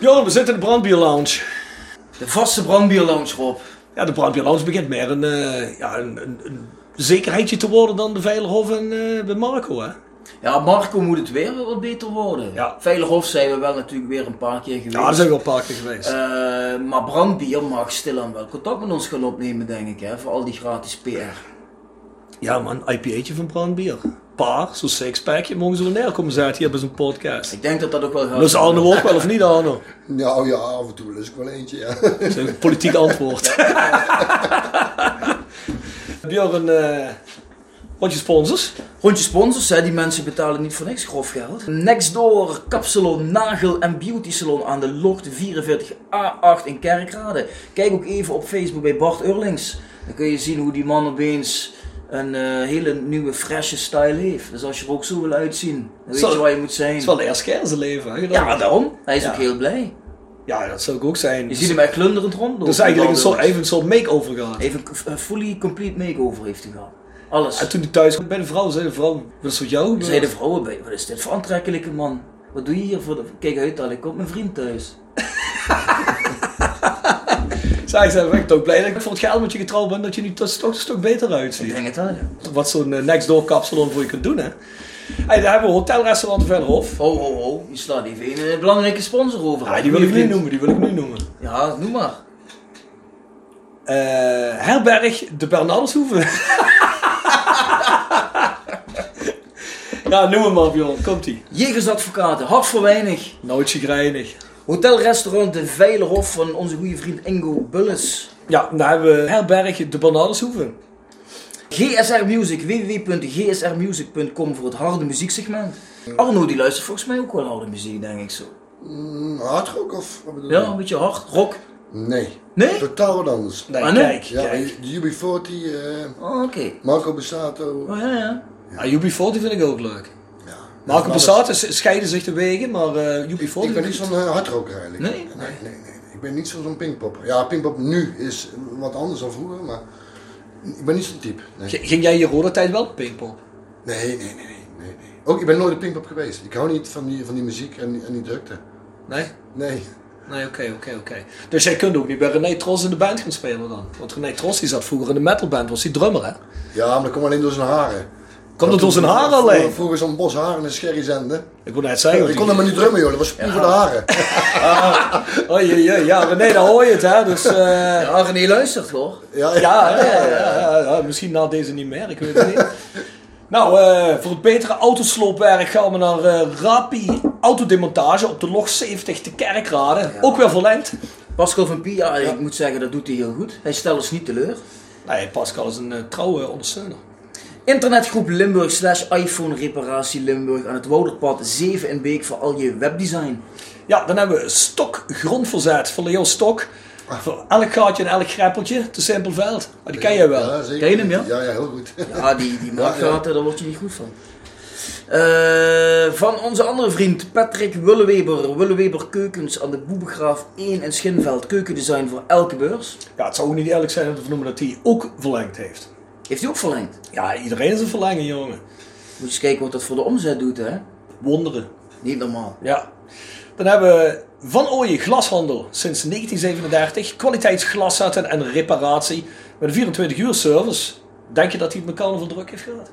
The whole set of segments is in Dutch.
Bjorn, we zitten in de brandbierlounge. De vaste brandbierlounge, Rob. Ja, de brandbierlounge begint meer een, eh, ja, een, een, een zekerheidje te worden dan de Veilerhof en eh, bij Marco, hè? Ja, Marco moet het weer wat beter worden. Ja. Veilerhof zijn we wel natuurlijk weer een paar keer geweest. Ja, daar zijn we wel een paar keer geweest. Eh, maar brandbier mag stilaan wel contact met ons gaan opnemen, denk ik, hè, voor al die gratis PR. ja, man, een IPA'tje van brandbier. Paar, zo'n sixpackje, mogen ze wel neerkomen zetten hier bij zo'n podcast. Ik denk dat dat ook wel gaat. Dat is Arno ook wel, of niet Arno? Nou ja, af en toe lust ik wel eentje, ja. Dat is een politiek antwoord. Bjorn, eh wat je sponsors? Rondje sponsors, hè, die mensen betalen niet voor niks grof geld. Nextdoor, kapsalon, nagel en beauty salon aan de Locht 44A8 in Kerkrade. Kijk ook even op Facebook bij Bart Urlings. Dan kun je zien hoe die man opeens een eh, hele nieuwe, frisse style heeft. Dus als je er ook zo wil uitzien, dan weet Zo- je waar je moet zijn. Dat is wel de eerste keer in zijn leven, hè? Ja, daarom. Hij is Ja. ook heel blij. Ja, dat zou ik ook zijn. Je ziet hem echt glunderend rond. Dat is eigenlijk een soort, even een soort make-over gehad. Even een fully complete makeover heeft hij gehad. Alles. En toen hij thuis kwam bij de vrouw, zei de vrouw, wat is voor jou? Zei de vrouwen bij, wat is dit voor aantrekkelijke man? Wat doe je hier voor de... Kijk uit al, ik kom mijn vriend thuis. Ik, zei, ik ben toch blij dat ik voor het geld met je getrouwd ben, dat je nu toch, toch een stuk beter Ik uitziet. denk het wel, ja. Wat zo'n eh, next door kapsalon voor je kunt doen, hè. Hey, daar hebben we hotelrestaurant verderop. Ho, ho, ho. Je slaat even een belangrijke sponsor over. Ja, die wil ik nu noemen, die wil ik nu noemen. Ja, noem maar. Eh, herberg de Bernardeshoeve. ja, noem hem maar, Bjorn. Komt-ie. Jegersadvocaten, hart voor weinig. Nooit chagrijnig. Hotelrestaurant De Veilerhof van onze goede vriend Ingo Bulles. Ja, dan hebben we herberg de Bernardeshoeve. GSR Music, www.gsrmusic.com voor het harde muzieksegment. Arno die luistert volgens mij ook wel harde muziek, denk ik zo. Mm, Hardrock of wat bedoel Ja, je? een beetje hard, rock. Nee. Nee? Totaal wat anders. Nee, Ah, nee? kijk, Ja, kijk. de UB40, eh, Oh, oké. Marco Bassato. Oh, ja, ja. Ja, UB40 vind ik ook leuk. Marco Bassato scheiden zich de wegen, maar eh UB40 Ik, ben niet zo'n uh, hardrocker eigenlijk. Nee? Nee, nee, nee. Ik ben niet zo- zo'n Pinkpop. Ja, Pinkpop nu is wat anders dan vroeger, maar ik ben niet zo'n type. Nee. Ging jij je rode tijd wel op Pinkpop? Nee, nee, nee, nee, nee, nee. Ook, ik ben nooit een Pinkpop geweest. Ik hou niet van die, van die muziek en, die- en die drukte. Nee? Nee. Nee, oké, oké, oké. Dus jij kunt ook niet bij René Tros in de band gaan spelen dan? Want René Tros die zat vroeger in de metalband, was die drummer hè? Ja, maar dat komt alleen door zijn haren. Komt het door zijn haren Vroeger- alleen? Vroeger zo'n bos haren en een sherry zenden. Ik wil net zeggen. Ik kon helemaal niet drummen joh, dat was puur voor de haren. Oh jee, jee, ja, René, daar hoor je het hè. Dus, eh, ja, Ja, René luistert hoor. Ja, ja, ja, misschien na deze niet meer, ik weet het niet. Nou, eh, voor het betere autosloopwerk gaan we naar eh, Rapi Autodemontage op de log 70 te Kerkrade. Ook weer verlengd. Pascal van Pie, ja, ik moet zeggen, dat doet hij heel goed. Hij stelt ons niet teleur. Nee, Pascal is een trouwe ondersteuner. Internetgroep Limburg slash iPhone reparatie Limburg aan het Wouderpad 7 in Beek voor al je webdesign. Ja, dan hebben we Stok grondverzet van Leo Stok. Voor elk gaatje en elk greppeltje, te simpel veld. Maar die ken jij wel. Ja, zeker. Ken je hem, ja? Ja, ja, heel goed. Ja, die, die maatgaten, daar word je niet goed van. Eh, van onze andere vriend Patrick Willeweber. Willeweber Keukens aan de Boebegraaf 1 in Schinveld. Keukendesign voor elke beurs. Ja, het zou ook niet eerlijk zijn om te vernoemen dat hij ook verlengd heeft. Heeft hij ook verlengd? Ja, iedereen is een verlengen, jongen. Moet je eens kijken wat dat voor de omzet doet, hè? Wonderen. Niet normaal. Ja. Dan hebben we Van Ooyen Glashandel sinds 1937. Kwaliteitsglaszetten en reparatie met een 24 uur service. Denk je dat hij het met carnaval druk heeft gehad?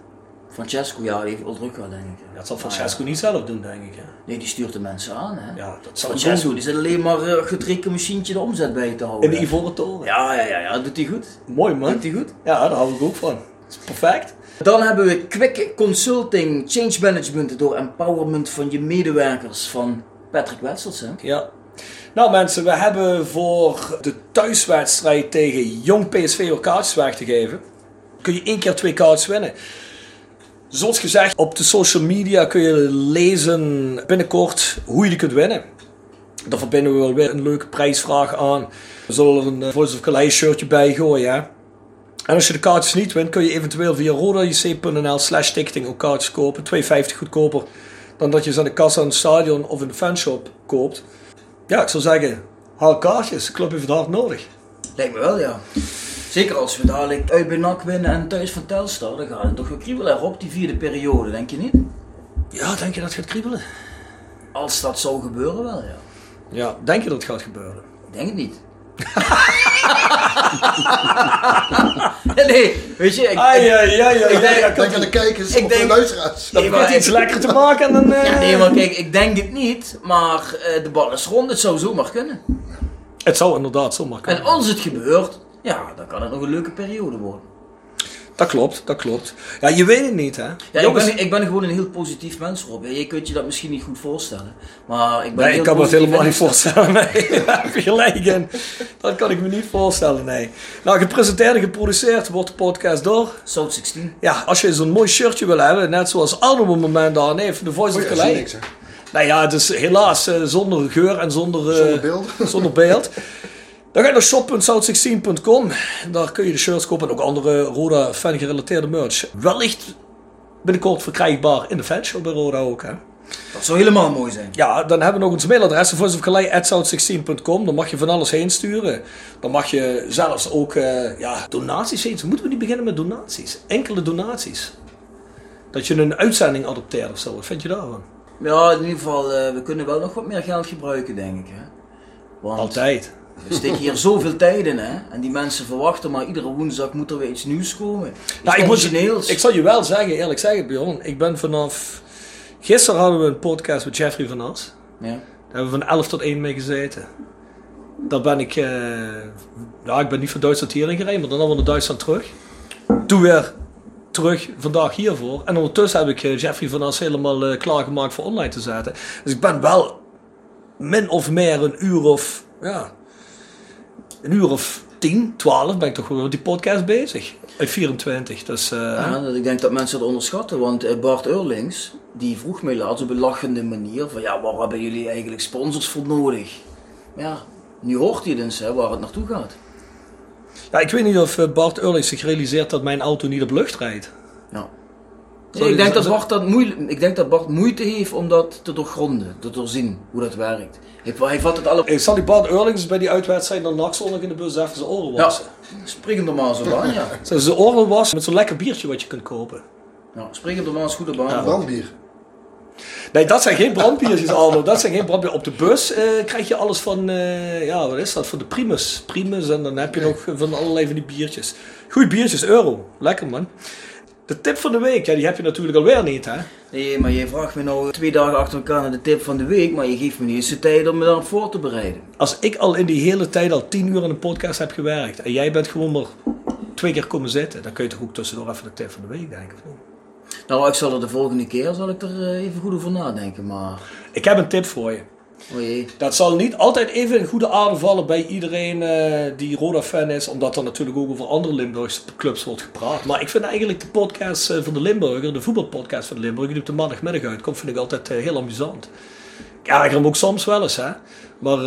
Francesco, ja, die heeft wel druk gehad, denk ik. Dat zal Francesco niet zelf doen, denk ik. Hè? Nee, die stuurt de mensen aan, hè? Ja, dat zal Francesco, die zit alleen maar uh, gedrekken machientje de omzet bij te houden. In de Ivoren Toren. Ja, ja, ja, ja, dat doet hij goed. Mooi man. Doet hij goed. Ja, daar hou ik ook van. Dat is perfect. Dan hebben we Quick Consulting Change Management door empowerment van je medewerkers van Patrick Wessels. Hè? Ja. Nou mensen, we hebben voor de thuiswedstrijd tegen Jong PSV weer kaartjes geven. Kun je één keer twee kaartjes winnen. Zoals gezegd, op de social media kun je lezen binnenkort hoe je die kunt winnen. Daar verbinden we wel weer een leuke prijsvraag aan. We zullen er een eh, Voice of shirtje bij gooien. Hè? En als je de kaartjes niet wint, kun je eventueel via rodajc.nl slash ticketing ook kaartjes kopen. 2,50 goedkoper dan dat je ze aan de kassa in het stadion of in de fanshop koopt. Ja, ik zou zeggen, haal kaartjes. De club heeft het hard nodig. Lijkt me wel, ja. Zeker als we dadelijk uit bij NAC winnen en thuis van Telstar, dan gaat het toch wel kriebelen erop die vierde periode, denk je niet? Ja, denk je dat het gaat kriebelen? Als dat zou gebeuren wel, ja. Ja, denk je dat het gaat gebeuren? Ik denk het niet. nee, weet je, ik, Ai, ai, ai, ai, ik denk- Denk aan de kijkers Ik denk- de luisteraars. Dat wordt maar iets lekker te maken en dan... eh, Ja, nee, maar kijk, ik denk het niet, maar eh, de bal is rond, het zou zomaar kunnen. Het zou inderdaad zomaar En kunnen. als het gebeurt, ja, dan kan het nog een leuke periode worden. Dat klopt, dat klopt. Ja, je weet het niet, hè? Ja, ik ben, ik ben gewoon een heel positief mens, Rob. Je kunt je dat misschien niet goed voorstellen. Maar ik ben Nee, heel ik kan me het helemaal niet voorstellen. Nee, daar heb je gelijk in. Dat kan ik me niet voorstellen, nee. Nou, gepresenteerd en geproduceerd wordt de podcast door. South 16. Ja, als je zo'n mooi shirtje wil hebben, net zoals Arno op het moment aan heeft, de Voice of Oei, Nou ja, het is helaas eh, zonder geur en zonder, eh, Zonder beeld. zonder beeld. Dan ga je naar shop.south16.com. Daar kun je de shirts kopen en ook andere Roda fan gerelateerde merch. Wellicht binnenkort verkrijgbaar in de fanshop bij Roda ook. Hè? Dat zou helemaal mooi zijn. Ja, dan hebben we nog ons mailadres, voiceofcalais.south16.com. Dan mag je van alles heen sturen. Dan mag je zelfs ook eh, ja, donaties heen. Moeten we niet beginnen met donaties? Enkele donaties. Dat je een uitzending adopteert of zo. Wat vind je daarvan? Ja, in ieder geval, eh, we kunnen wel nog wat meer geld gebruiken, denk ik. Hè? Want Altijd. we steken hier zoveel tijd in, hè? En die mensen verwachten, maar iedere woensdag moet er weer iets nieuws komen. Iets Nou, ik, moet, origineels. ik zal je wel zeggen, eerlijk zeggen, Bjorn. Ik ben vanaf... Gisteren hadden we een podcast met Jeffrey van As. Ja. Daar hebben we van 11 tot 1 mee gezeten. Daar ben ik... ja, ik ben niet van Duitsland hierin gereden, maar dan allemaal naar Duitsland terug. Toen weer terug vandaag hiervoor. En ondertussen heb ik eh, Jeffrey van As helemaal eh, klaargemaakt voor online te zetten. Dus ik ben wel min of meer een uur of... Ja, een uur of 10, 12 ben ik toch wel met die podcast bezig. Uit 24. Dus eh, Ja, dat- ik denk dat mensen dat onderschatten, want Bart Eurlings, die vroeg mij laatst op een lachende manier van ja, waar hebben jullie eigenlijk sponsors voor nodig? Ja, nu hoort hij dus hè, waar het naartoe gaat. Ja, ik weet niet of eh, Bart Eurlings zich realiseert dat mijn auto niet op lucht rijdt. Ja. Ik, denk dat Bart dat moeilijk, ik denk dat Bart moeite heeft om dat te doorgronden, te doorzien hoe dat werkt. Hij, hij vat het alle... Ik zal die Bart Eurlings bij die uitwedstrijd naar zondag in de bus even zijn oren Ja, wassen. spring hem er maar zo aan, ja. Zijn oren wassen met zo'n lekker biertje wat je kunt kopen. ja spring hem maar eens goed op aan. Brandbier. Nee, dat zijn geen brandbiertjes, Arno. Dat zijn geen. Op de bus eh, krijg je alles van, eh, ja, wat is dat? Van de Primus. Primus en dan heb je nog van allerlei van die biertjes. Goeie biertjes, euro. Lekker, man. De tip van de week, ja, die heb je natuurlijk alweer niet, hè? Nee, maar je vraagt me nou twee dagen achter elkaar naar de tip van de week, maar je geeft me niet eens de tijd om me daarop voor te bereiden. Als ik al in die hele tijd al tien uur in een podcast heb gewerkt en jij bent gewoon maar twee keer komen zitten, dan kun je toch ook tussendoor even de tip van de week denken. Nou, ik zal er de volgende keer zal ik er eh, even goed over nadenken, maar... Ik heb een tip voor je. Oh jee. Dat zal niet altijd even in goede aarde vallen bij iedereen eh, die Roda-fan is, omdat er natuurlijk ook over andere Limburgse clubs wordt gepraat. Maar ik vind eigenlijk de podcast eh, van de Limburger, de voetbalpodcast van de Limburger, die op de maandagmiddag uitkomt, vind ik altijd heel amusant. Ik erger hem ook soms wel eens, hè. Maar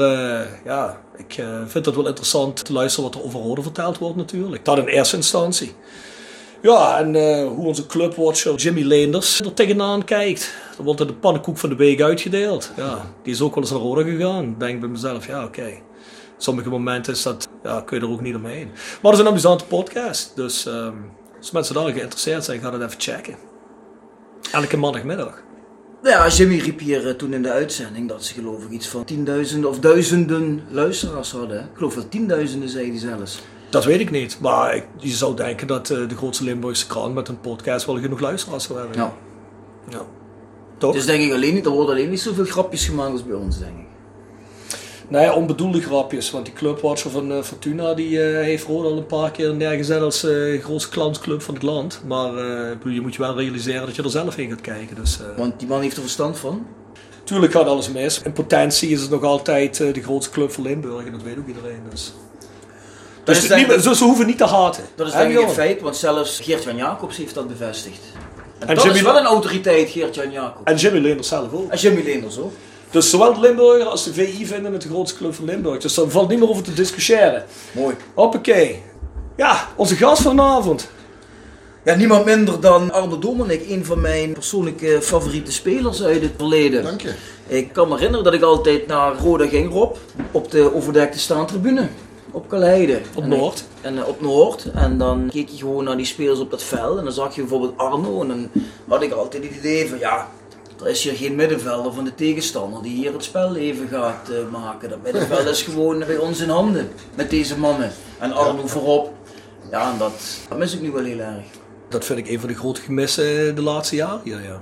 ja, ik vind het wel interessant te luisteren wat er over Roda verteld wordt natuurlijk. Dat in eerste instantie. Ja, en eh, hoe onze clubwatcher Jimmy Leenders er tegenaan kijkt. Er wordt er de pannenkoek van de week uitgedeeld. Ja, die is ook wel eens naar Roda gegaan. Denk bij mezelf, ja oké. Sommige momenten is dat, ja, kun je er ook niet omheen. Maar het is een amusante podcast. Dus ehm, als mensen daar geïnteresseerd zijn, ga dat even checken. Elke maandagmiddag. Nou Ja, Jimmy riep hier eh, toen in de uitzending dat ze geloof ik iets van tienduizenden of duizenden luisteraars hadden. Ik geloof dat tienduizenden zei hij zelfs. Dat weet ik niet. Maar ik, je zou denken dat eh, de grootste Limburgse krant met een podcast wel genoeg luisteraars zou hebben. Ja. Ja. Toch? Dus denk ik alleen niet, er worden alleen niet zoveel grapjes gemaakt als bij ons, denk ik. Nee, onbedoelde grapjes. Want die clubwatcher van eh, Fortuna die, eh, heeft Roda al een paar keer neergezet als eh grootste clownsclub van het land. Maar je moet je wel realiseren dat je er zelf in gaat kijken. Dus, Want die man heeft er verstand van. tuurlijk gaat alles mis. In potentie is het nog altijd de grootste club van Limburg. En dat weet ook iedereen. Dus, dus niet- ze, ze hoeven niet te haten. Dat is denk ik een feit, want zelfs Geert-Jan Jacobs heeft dat bevestigd. En, En dat Jimmy- is wel een autoriteit, Geert-Jan Jacobs. En Jimmy Leenders zelf ook. En Jimmy Leenders ook. Dus zowel de Limburger als de VI vinden het de grootste club van Limburg. Dus daar valt niet meer over te discussiëren. Mooi. Hoppakee. Ja, onze gast vanavond. Ja, niemand minder dan Arno Dominic, een van mijn persoonlijke favoriete spelers uit het verleden. Dank je. Ik kan me herinneren dat ik altijd naar Roda ging, Rob, op de overdekte staantribune. Op Kaleide. Op En Noord. En eh, op Noord. En dan keek je gewoon naar die spelers op dat veld. En dan zag je bijvoorbeeld Arno. En dan had ik altijd het idee van, ja, er is hier geen middenvelder van de tegenstander die hier het spel even gaat eh, maken. Dat middenveld is gewoon bij ons in handen. Met deze mannen. En Arno voorop. Ja, en dat, dat mis ik nu wel heel erg. Dat vind ik een van de grote gemissen de laatste jaren. Ja, ja.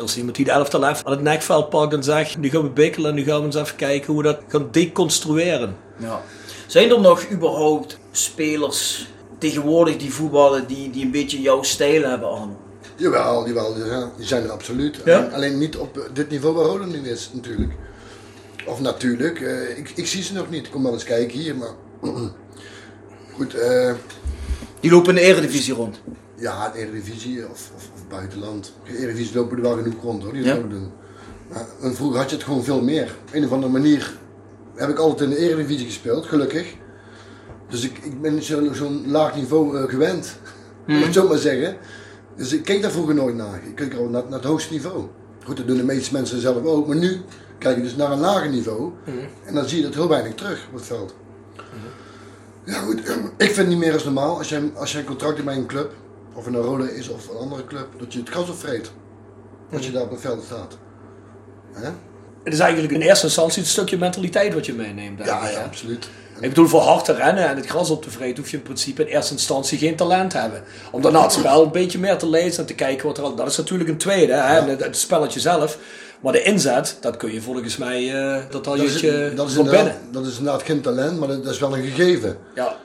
Als iemand die de elftal heeft aan het nekveld pakt en zegt, nu gaan we bikkelen en nu gaan we eens even kijken hoe we dat gaan deconstrueren. Ja. Zijn er nog überhaupt spelers tegenwoordig die voetballen die, die een beetje jouw stijl hebben, Arno? Jawel, jawel, die zijn, er absoluut. Ja? Alleen, alleen niet op eh, dit niveau waar Roda nu is, natuurlijk. Of natuurlijk, eh, ik, ik zie ze nog niet. Ik kom wel eens kijken hier, maar... Goed, eh, Die lopen in de eredivisie rond. ja, de Eredivisie of, of, of buitenland. De Eredivisie lopen er wel genoeg rond hoor, die Ja. dat doen. Maar en vroeger had je het gewoon veel meer. Op een of andere manier heb ik altijd in de Eredivisie gespeeld, gelukkig. Dus ik, ik ben zo- zo'n laag niveau eh, gewend, om het zo maar zeggen. Dus ik keek daar vroeger nooit naar. Ik keek al naar, naar het hoogste niveau. Goed, dat doen de meeste mensen zelf ook. Maar nu kijk je dus naar een lager niveau. En dan zie je dat heel weinig terug op het veld. Ja goed, ik vind niet meer als normaal. Als jij, als jij een contract hebt bij een club, of het een Roda is of een andere club, dat je het gas opvreet. Als je daar op het veld staat. Hè? Het is eigenlijk in eerste instantie een stukje mentaliteit wat je meeneemt. Ja, ja, absoluut. Ik bedoel, voor hard te rennen en het gras op te vreten hoef je in principe in eerste instantie geen talent te hebben. Om daarna het spel een beetje meer te lezen en te kijken wat er al... Dat is natuurlijk een tweede, hè, het, het spelletje zelf. Maar de inzet, dat kun je volgens mij, eh dat al je dat, is binnen. dat is inderdaad geen talent, maar dat, dat is wel een gegeven. Ja.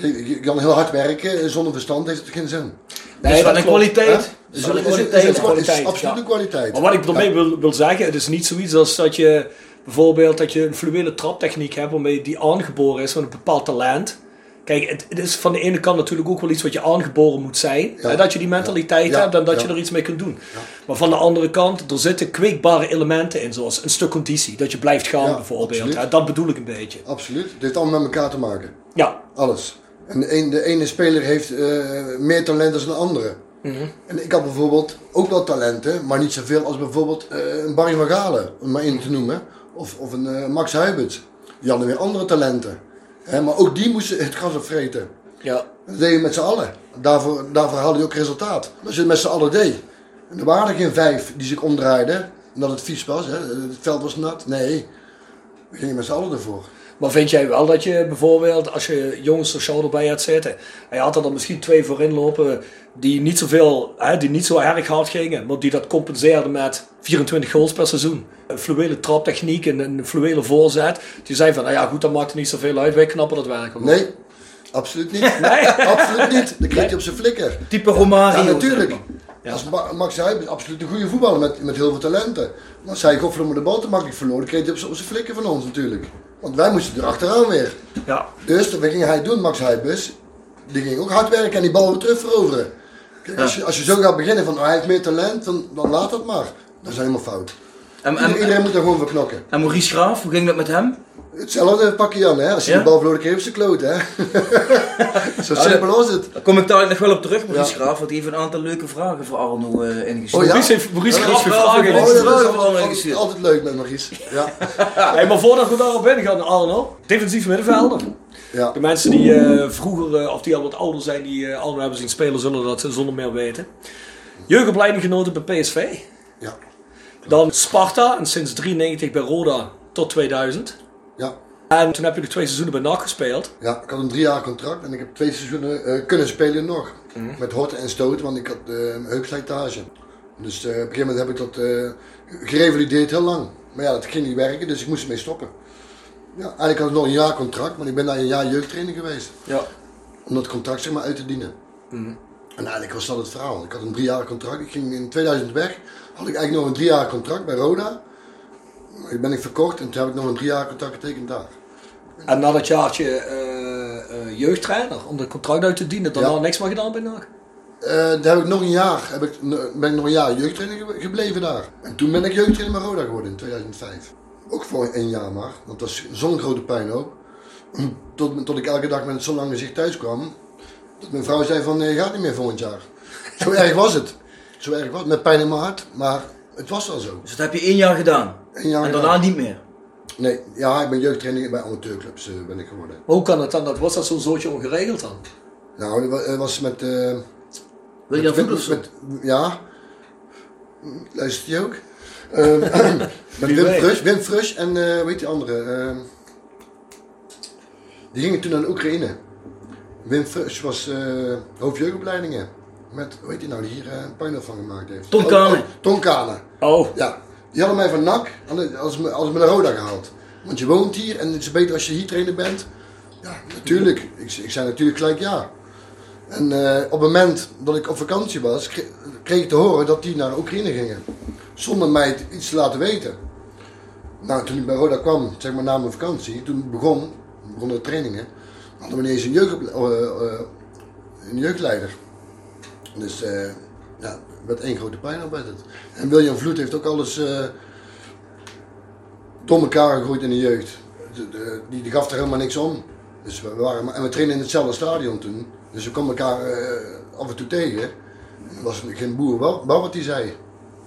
Je, je kan heel hard werken, zonder verstand heeft het geen zin. Dat is wel dat een kwaliteit. Hè? Dat is wel een Is- is- is- kwaliteit. is- is- kwaliteit, is absoluut een kwaliteit. Maar wat ik ermee wil, wil zeggen, het is niet zoiets als dat je bijvoorbeeld dat je een fluwele traptechniek hebt waarmee die aangeboren is van een bepaald talent. Kijk, het, het is van de ene kant natuurlijk ook wel iets wat je aangeboren moet zijn. Ja. Hè, dat je die mentaliteit Ja. hebt en dat Ja. je er iets mee kunt doen. Maar van de andere kant, er zitten kweekbare elementen in, zoals een stuk conditie. Dat je blijft gaan Ja, bijvoorbeeld. Hè, dat bedoel ik een beetje. Absoluut. Heeft allemaal met elkaar te maken. Ja, Alles. En de, een, de ene speler heeft eh, meer talent dan de andere. En ik had bijvoorbeeld ook wel talenten, maar niet zoveel als bijvoorbeeld eh, een Barry van Galen, om maar één te noemen. Of, of een eh, Max Huibert. Die hadden weer andere talenten. Hè, maar ook die moesten het gras opvreten. ja. Dat deed je met z'n allen. Daarvoor, daarvoor haalde je ook resultaat. Als je het met z'n allen deed. En er waren er geen vijf die zich omdraaiden. Omdat het vies was, hè. het veld was nat. Nee, we gingen met z'n allen ervoor. Maar vind jij wel dat je bijvoorbeeld, als je jongens er zo erbij had zitten, en je had er dan misschien twee voorin lopen die niet zoveel, hè, die niet zo erg hard gingen, maar die dat compenseerden met 24 goals per seizoen. Een fluwele traptechniek en een fluwele voorzet. Die zei van, nou ja goed, dat maakt er niet zoveel uit, wij knappen dat werk. Nee, absoluut niet. Absoluut niet. Dan kreeg je op zijn flikker. Type Romario. Ja, natuurlijk. maar. Als Ma- Max Huib is absoluut een goede voetballer met, met heel veel talenten. Maar als hij godverdomme de bal te makkelijk verloor, dan kreeg hij op zijn op zijn flikker van ons natuurlijk. Want wij moesten er achteraan weer. Ja. Dus wat ging hij doen, Max Huibus? Die ging ook hard werken en die bal weer terug veroveren. Kijk, als, je, als je zo gaat beginnen van oh, hij heeft meer talent, dan, dan laat dat maar. Dat is helemaal fout. En, Iedereen, en, iedereen moet er gewoon voor knokken. en Maurice Graaf, hoe ging dat met hem? Hetzelfde pak je aan, hè? Als je Ja? de bal verloren kreeg, ze kloot, hè? Zo simpel was het. Daar kom ik daar nog wel op terug, Maurice Ja. Graaf, want die heeft een aantal leuke vragen voor Arno eh ingestuurd. Oh ja? Maurice heeft Maurice Graaf vragen Oh, ingestuurd. altijd, leuk met Maurice. Ja. Hey, maar voordat we daarop ingaan, Arno, defensief middenvelder. ja. De mensen die eh, vroeger, eh, of die al wat ouder zijn, die eh Arno hebben zien spelen, zullen dat zonder meer weten. Jeugdopleiding genoten bij PSV. Ja. Dan Sparta en sinds 93 bij Roda tot 2000. Ja. En toen heb je nog twee seizoenen bij NAC gespeeld. Ja, ik had een drie jaar contract en ik heb twee seizoenen eh, kunnen spelen nog. Met horten en stoten, want ik had eh, een heupslijtage. Dus eh, op een gegeven moment heb ik dat eh, gerevalideerd heel lang. Maar ja, dat ging niet werken, dus ik moest ermee stoppen. Ja, eigenlijk had ik nog een jaar contract, maar ik ben daar een jaar jeugdtrainer geweest. Ja. Om dat contract zeg maar uit te dienen. En eigenlijk was dat het verhaal. Ik had een drie jaar contract. Ik ging in 2000 weg. Had ik eigenlijk nog een drie jaar contract bij Roda. Maar die ben ik verkocht en toen heb ik nog een drie jaar contract getekend daar. En na dat jaartje eh, eh, jeugdtrainer, om het contract uit te dienen, daarna Ja. niks meer gedaan bij NAC. Eh, daar heb ik nog een jaar, heb ik, ben ik nog een jaar jeugdtrainer ge- gebleven daar. En toen ben ik jeugdtrainer bij Roda geworden in 2005. Ook voor één jaar maar, want dat was zo'n grote puinhoop. Tot, tot ik elke dag met zo'n lang gezicht thuis kwam. Dat mijn vrouw zei van, nee, gaat niet meer volgend jaar. Zo erg was het. Zo erg was het, met pijn in mijn hart. Maar het was wel zo. Dus dat heb je één jaar gedaan. En gedaan. daarna niet meer. Nee, ja, ik ben jeugdtrainer bij amateurclubs eh, ben ik geworden. Maar hoe kan het dan? Dat was dat zo'n zootje ongeregeld dan? Nou, het was met... eh, Wil je dan met- Ja. Luistert hij ook? Eh, met Wim weet. Frus, Wim Frus en eh weet die andere? eh, die gingen toen naar Oekraïne. Wim Frus was hoofdjeugdopleidingen. Met, hoe heet die nou, die hier een puinhoop van gemaakt heeft? Ton Kane. Oh, oh, Ton Kane. Oh, Ja, die hadden mij van NAC als als me naar Roda gehaald. Want je woont hier en het is beter als je hier trainer bent. Ja, natuurlijk. Ik, ik zei natuurlijk gelijk ja. En eh, op het moment dat ik op vakantie was, kre- kreeg ik te horen dat die naar Oekraïne gingen. Zonder mij iets te laten weten. Nou, toen ik bij Roda kwam, zeg maar na mijn vakantie, toen begon, begonnen de trainingen, hadden we ineens een, jeugd, eh, eh, een jeugdleider. Dus ja, werd één grote pijn op werd het. En William Vloed heeft ook alles eh door elkaar gegooid in de jeugd. De- de- die, die gaf er helemaal niks om. Dus we waren, en we trainen in hetzelfde stadion toen. Dus we kwamen elkaar eh, af en toe tegen. En er was geen boer wel, wel wat hij zei.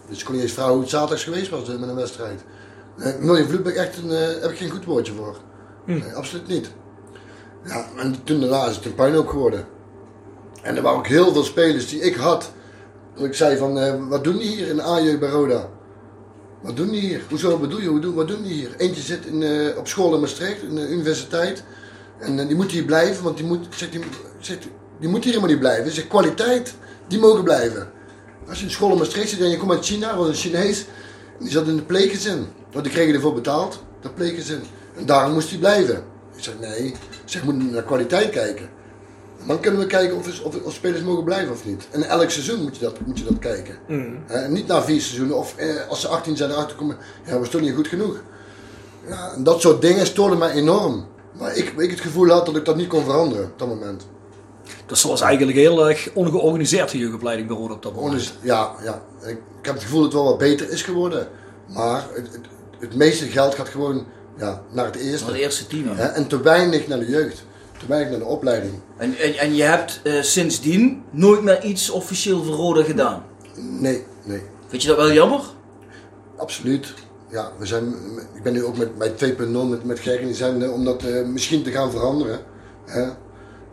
Dus ik kon niet eens vragen hoe het zaterdags geweest was eh, met een wedstrijd. William Vloed ben ik echt een, heb ik geen goed woordje voor. Nee, absoluut niet. Ja, en toen daarna is het een puinhoop geworden. En er waren ook heel veel spelers die ik had. Dat ik zei van, eh, wat doen die hier in A-jeugd bij Roda? Wat doen die hier? Hoezo bedoel je? Hoe doen, wat doen die hier? Eentje zit in, eh, op school in Maastricht, in de universiteit. En eh, die moet hier blijven, want die moet, zegt, die, die moet hier helemaal niet blijven. Zegt, kwaliteit, die mogen blijven. Als je in school in Maastricht zit en je komt uit China, was een Chinees. Die zat in de pleeggezin. Want die kregen ervoor betaald, dat pleeggezin. En daarom moest hij blijven. Ik zeg, nee. Ik zeg, we moeten naar kwaliteit kijken. Dan kunnen we kijken of, of, of spelers mogen blijven of niet. En elk seizoen moet je dat, moet je dat kijken. Hè, en niet na vier seizoenen of eh, als ze 18 zijn erachter komen, ja, we stonden niet goed genoeg. Ja, en dat soort dingen stoorden mij enorm. Maar ik, ik het gevoel had dat ik dat niet kon veranderen op dat moment. dus dat was eigenlijk heel erg ongeorganiseerd, de jeugdopleiding bij op dat moment. Ja, ja. Ik, ik heb het gevoel dat het wel wat beter is geworden. Maar het, het, het meeste geld gaat gewoon ja, naar het eerste. Van het eerste team. Hè, en te weinig naar de jeugd. Te weinig naar de opleiding. En, en, en je hebt eh, sindsdien nooit meer iets officieel voor Roda gedaan. Nee, nee. Vind je dat wel jammer? Absoluut. Ja, we zijn, ik ben nu ook met, bij 2.0 met, met Gerrit die zijn om dat eh, misschien te gaan veranderen. Hè.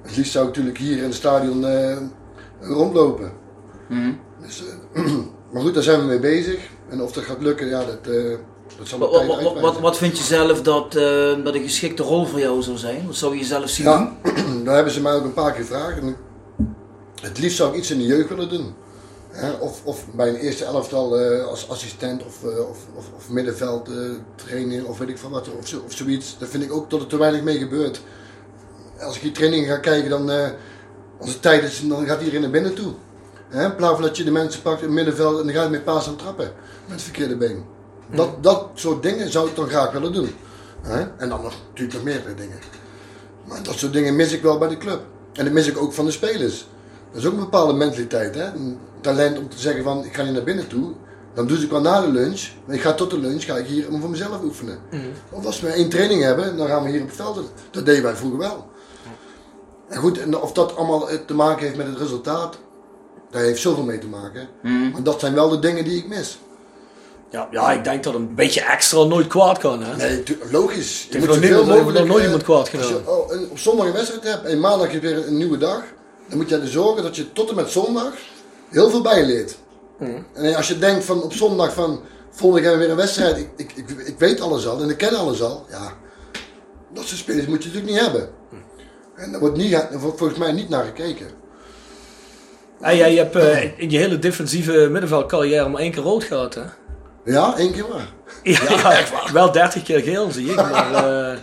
Het liefst zou ik natuurlijk hier in het stadion eh, rondlopen. Dus, eh, maar goed, daar zijn we mee bezig. En of dat gaat lukken, ja, dat, dat zal de Wat, wat, wat, wat, wat vind je zelf dat, eh, dat een geschikte rol voor jou zou zijn? Wat zou je zelf zien Ja, daar hebben ze mij ook een paar keer gevraagd. En het liefst zou ik iets in de jeugd willen doen. Hè, of, of bij een eerste elftal eh, als assistent of, eh, of, of, of middenveld training of weet ik van wat. Of, zo, of zoiets. Daar vind ik ook dat er te weinig mee gebeurt. Als ik die trainingen ga kijken, dan als het tijd is, dan gaat iedereen naar binnen toe. Hè, in plaats van dat je de mensen pakt in het middenveld en dan ga je met paas aan trappen. Met het verkeerde been. Dat, dat soort dingen zou ik dan graag willen doen. Hè? En dan nog, natuurlijk nog meerdere dingen. Maar dat soort dingen mis ik wel bij de club. En dat mis ik ook van de spelers. Dat is ook een bepaalde mentaliteit. Hè? Een talent om te zeggen van ik ga niet naar binnen toe. Dan doe ik wel na de lunch. Maar ik ga tot de lunch ga ik hier voor mezelf oefenen. Mhm. Of als we één training hebben, dan gaan we hier op het veld. Dat deden wij vroeger wel. En goed, en of dat allemaal eh, te maken heeft met het resultaat, daar heeft zoveel mee te maken. Mhm. Maar dat zijn wel de dingen die ik mis. Ja, ja, ik denk dat een beetje extra nooit kwaad kan. Hè? Nee, logisch. Je moet zoveel niemand- heeft nog nooit eh, iemand kwaad als je gedaan. oh, op zondag een wedstrijd hebt en maandag je weer een nieuwe dag, dan moet je ervoor zorgen dat je tot en met zondag heel veel bijleert. Mhm. En als je denkt van op zondag van volgende keer weer een wedstrijd, ik, ik, ik, ik weet alles al en ik ken alles al, ja, dat soort spelers moet je natuurlijk niet hebben. En daar wordt, niet, daar wordt volgens mij niet naar gekeken. En jij hebt eh, in je hele defensieve middenveldcarrière maar één keer rood gehad, hè? Ja, één keer maar. Ja, ja, wel 30 keer geel zie ik, maar... eh,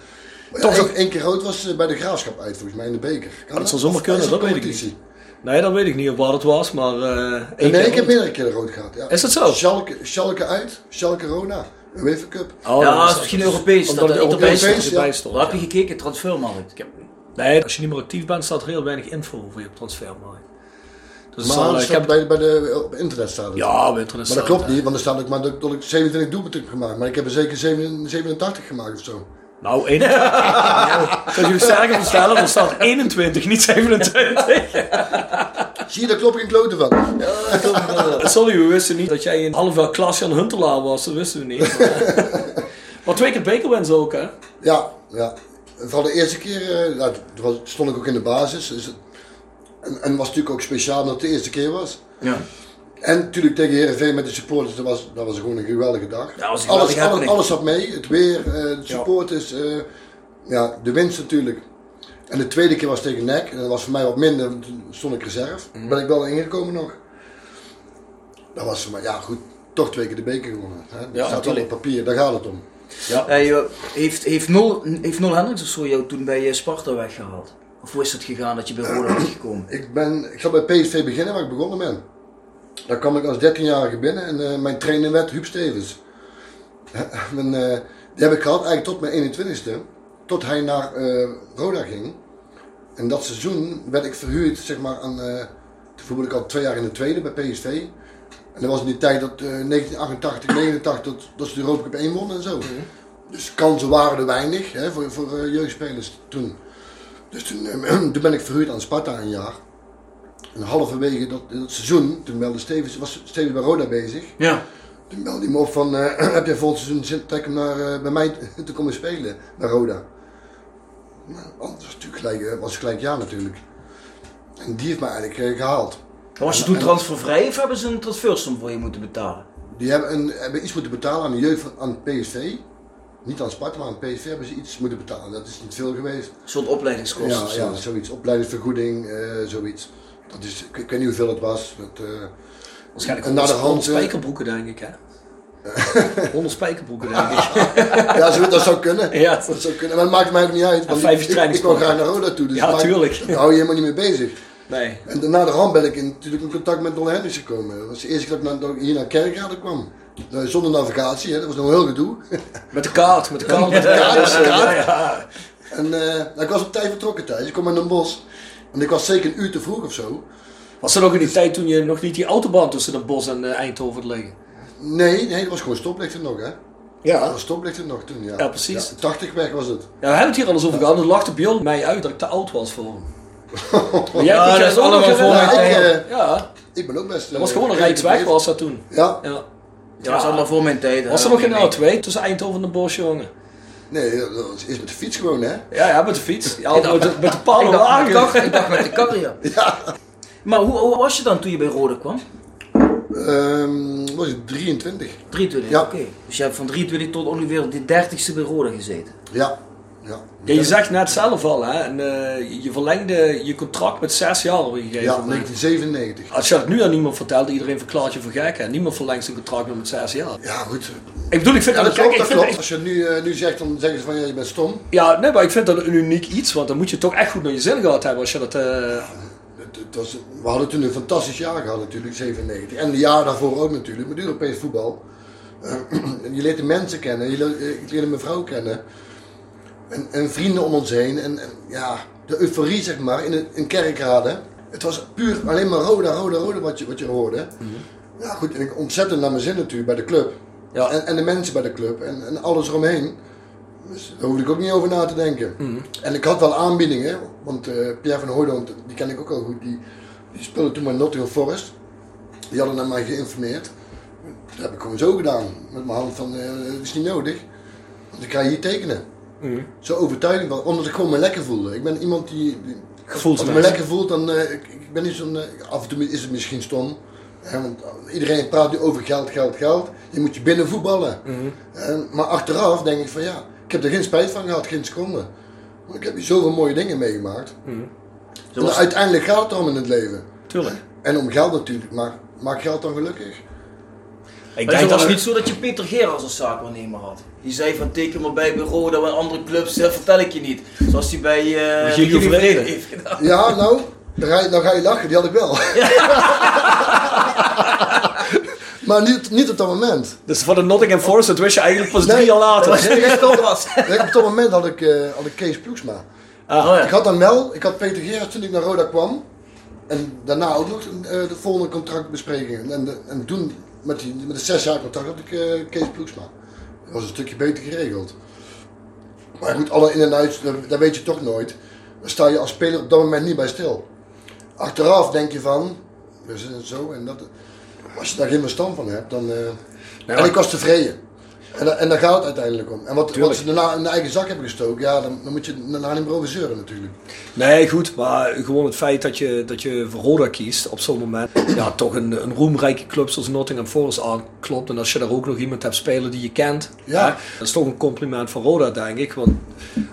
Maar ja, Toch één, één keer rood was eh, bij de graafschap uit volgens mij in de beker. Kan dat zou zomaar kunnen, dat weet ik competitie? nee, dat weet ik niet op wat het was, maar... eh één Nee, keer ik heb meerdere keren rood gehad. Ja. Is dat zo? Schalke, Schalke uit, Schalke Rona, UEFA Cup. Oh, ja, is- is misschien Europees. Omdat Dat het Europees Europees Europees, erbij ja. stond. Waar heb je gekeken? Transfermarkt. Nee, als je niet meer actief bent, staat er heel weinig info voor je op transfermarkt. Dus Maar zal, dat ik heb... bij, bij de, op internet staat het. Ja, op internet Maar dat klopt niet, want er staat ook maar dat, dat ik 27 doelpunten heb gemaakt. Maar ik heb er zeker 7 87 gemaakt of zo. Nou, 21. nou, zou je het sterker verstellen, er staat 21, niet 27. Zie je, daar klopt geen kloten van. Sorry, we wisten niet dat jij een half jaar klasje aan Huntelaar was. Dat wisten we niet. Maar, maar twee keer bekerwins ook, hè? Ja, ja. Vooral de eerste keer eh, nou, stond ik ook in de basis. Dus het, en, en was natuurlijk ook speciaal omdat het de eerste keer was. Ja. En natuurlijk tegen Heerenveen met de supporters, dat was, dat was gewoon een geweldige dag. Ja, dat was een alles, geweldige alles, alles zat mee, het weer, eh, de supporters, eh, ja, de winst natuurlijk. En de tweede keer was tegen NEC, en dat was voor mij wat minder, want toen stond ik reserve. Mhm. Ben ik wel ingekomen nog. Dat was voor mij, ja goed, toch twee keer de beker gewonnen. Hè? Dat staat wel op papier, daar gaat het om. Hey, eh, heeft, heeft, Nol, heeft Nol Hendricks of zo jou toen bij Sparta weggehaald? Of hoe is het gegaan dat je bij Roda bent gekomen? Ik, ben, ik zal bij PSV beginnen waar ik begonnen ben. Daar kwam ik als 13-jarige binnen en eh, mijn trainer werd Huub Stevens. Mijn, eh, die heb ik gehad eigenlijk tot mijn 21ste, tot hij naar eh, Roda ging. En dat seizoen werd ik verhuurd zeg maar, aan, eh toen ik al twee jaar in de tweede bij PSV. En dat was in die tijd dat eh 1988, 89 dat, dat ze de Europa Cup 1 wonnen en zo. Dus kansen waren er weinig hè, voor, voor eh, jeugdspelers toen. Dus toen, toen ben ik verhuurd aan Sparta een jaar. En halverwege dat, dat seizoen, toen belde Stevens, was Stevens bij Roda bezig. Ja. Toen belde hij me op van, eh, heb jij volgend seizoen zin trek om naar, eh, bij mij te, komen spelen, bij Roda? Nou, dat was natuurlijk gelijk, eh, was gelijk ja natuurlijk. En die heeft mij eigenlijk eh, gehaald. Was je toen transfervrij of hebben ze een transfersom voor je moeten betalen? Die hebben, een, hebben iets moeten betalen aan de jeugd van aan PSV. Niet aan Sparta, maar aan PSV hebben ze iets moeten betalen. Dat is niet veel geweest. Soort opleidingskosten Ja, ja, zo? zoiets. Opleidingsvergoeding, eh, zoiets. Dat is, ik, ik weet niet hoeveel het was. Dat, eh, Waarschijnlijk En naar de 100 hand, eh, spijkerbroeken, denk ik, hè? 100 spijkerbroeken, denk ik. ja, zo, dat zou kunnen. Ja, Dat zou kunnen. Maar het maakt mij ook niet uit. Want vijf ik, ik, wil graag naar Roda toe. Dus Ja, maakt- tuurlijk. Daar hou je helemaal niet mee bezig. Nee. En na de hand ben ik in, natuurlijk in contact met Don Hendricks gekomen. Dat was de eerste keer dat ik, naar- dat ik hier naar Kerkrade kwam. Zonder navigatie, hè. dat was nog heel gedoe. Met de kaart, met de kaart. Met de Ja, kaart. Ja, ja. ja. En eh, ik was op tijd vertrokken thuis. Ik kwam in een bos. En ik was zeker een uur te vroeg of zo. Was dat ook in die tijd toen je nog niet die autobahn tussen Den Bosch en eh, Eindhoven had liggen? Nee, nee, dat was gewoon stoplichten nog, hè. Dat Ja. was stoplichten nog toen, ja. Ja, precies. 80 weg was het. Ja, we hebben het hier al eens over gehad. Er lachte Björn mij uit dat ik te oud was voor hem. Maar jij- Ja, ik dat is allemaal voor mij. Ja, Ik, ja, Ik ben ook best... dat was gewoon een rijksweg was dat toen. Ja, Ja. Ja, dat is allemaal voor mijn tijd. Was er nog geen A2 tussen Eindhoven en Bosch, jongen? nee, dat was eerst met de fiets gewoon, hè. Ja, ja, met de fiets. Ja, met de, met de dacht, wagen. ik dacht met de kar, ja. Maar hoe, hoe was je dan toen je bij Roda kwam? Ehm was ik 23. 23, Ja. oké. Dus je hebt van 23 tot ongeveer de 30ste bij Roda gezeten. Ja. Ja. Ja, je zegt net zelf al, hè, en, eh, je verlengde je contract met zes jaar op een gegeven Ja, moment. 1997. Als je dat nu aan niemand vertelt, iedereen verklaart je voor gek. Hè? Niemand verlengt zijn contract meer met zes jaar. Ja, goed. Ik bedoel, ik vind Ja, dat, klopt, dat klopt. Als je het nu, eh, nu zegt, dan zeggen ze van ja, je bent stom. ja, nee, maar ik vind dat een uniek iets, want dan moet je toch echt goed naar je zin gehad hebben als je dat. eh, was, we hadden toen een fantastisch jaar gehad natuurlijk, 97. En de jaar daarvoor ook natuurlijk, met Europees voetbal. Eh, je leert de mensen kennen, je leert, ik leerde mijn vrouw kennen. En, en vrienden om ons heen. En, en ja, de euforie zeg maar, in, het- in Kerkrade. Het was puur alleen maar Roda, Roda, Roda wat je, wat je hoorde. Ja, goed, en ik ontzettend naar mijn zin natuurlijk bij de club. Ja. En, en de mensen bij de club en, en alles eromheen. Dus daar hoefde ik ook niet over na te denken. Mhm. En ik had wel aanbiedingen, want eh, Pierre van Hooydonk, die ken ik ook al goed, die, die speelde toen bij Nottingham Forest. Die hadden naar mij geïnformeerd. Dat heb ik gewoon zo gedaan, met mijn hand van, eh, dat is niet nodig. Want ik ga hier tekenen. Mhm. Zo overtuigend, wel, omdat ik gewoon me lekker voelde. Ik ben iemand die, die als ik me lekker voelt, dan uh, ik, ik ben niet zo'n. eh, af en toe is het misschien stom. Hè, want iedereen praat nu over geld, geld, geld. Je moet je binnen voetballen. Eh, maar achteraf denk ik van ja, ik heb er geen spijt van gehad, geen seconde. Want ik heb hier zoveel mooie dingen meegemaakt. En was- uiteindelijk gaat het erom in het leven. Tuurlijk. En om geld natuurlijk, maar maakt geld dan gelukkig? Ik Maar het was dat- niet zo dat je Peter Gerard als zaakwaarnemer had. Die zei van teken maar bij bureau dat we andere clubs, dat vertel ik je niet. Zoals hij bij eh Gilio Gilio Vrede. heeft gedaan. Ja, nou, dan ga je, dan ga je lachen, die had ik wel. maar niet, niet op dat moment. Dus van de Nottingham Forest, dat wist je eigenlijk pas Nee. drie jaar later. Dat was. Nee, op dat moment had ik, eh, had ik Kees Ploegsma. Oh ja. Ik had dan wel, ik had Peter Gerards toen ik naar Roda kwam. En daarna ook nog eh, de volgende contractbespreking. En, de- en toen, met, die, met het zes jaar contract, had ik eh, Kees Ploegsma. Dat was een stukje beter geregeld. Maar goed, alle in- en uit, dat, weet je toch nooit. Dan sta je als speler op dat moment niet bij stil. Achteraf denk je van, we zijn zo en dat. Als je daar geen verstand van hebt, dan... en ik was tevreden. En, en daar gaat het uiteindelijk om. En wat, wat ze daarna in de eigen zak hebben gestoken, ja, dan, dan moet je daarna niet meer over zeuren natuurlijk. Nee, goed, maar gewoon het feit dat je, dat je voor Roda kiest op zo'n moment, ja, toch een, een roemrijke club zoals Nottingham Forest aanklopt. En als je daar ook nog iemand hebt spelen die je kent, Ja. hè, dat is toch een compliment voor Roda, denk ik. Want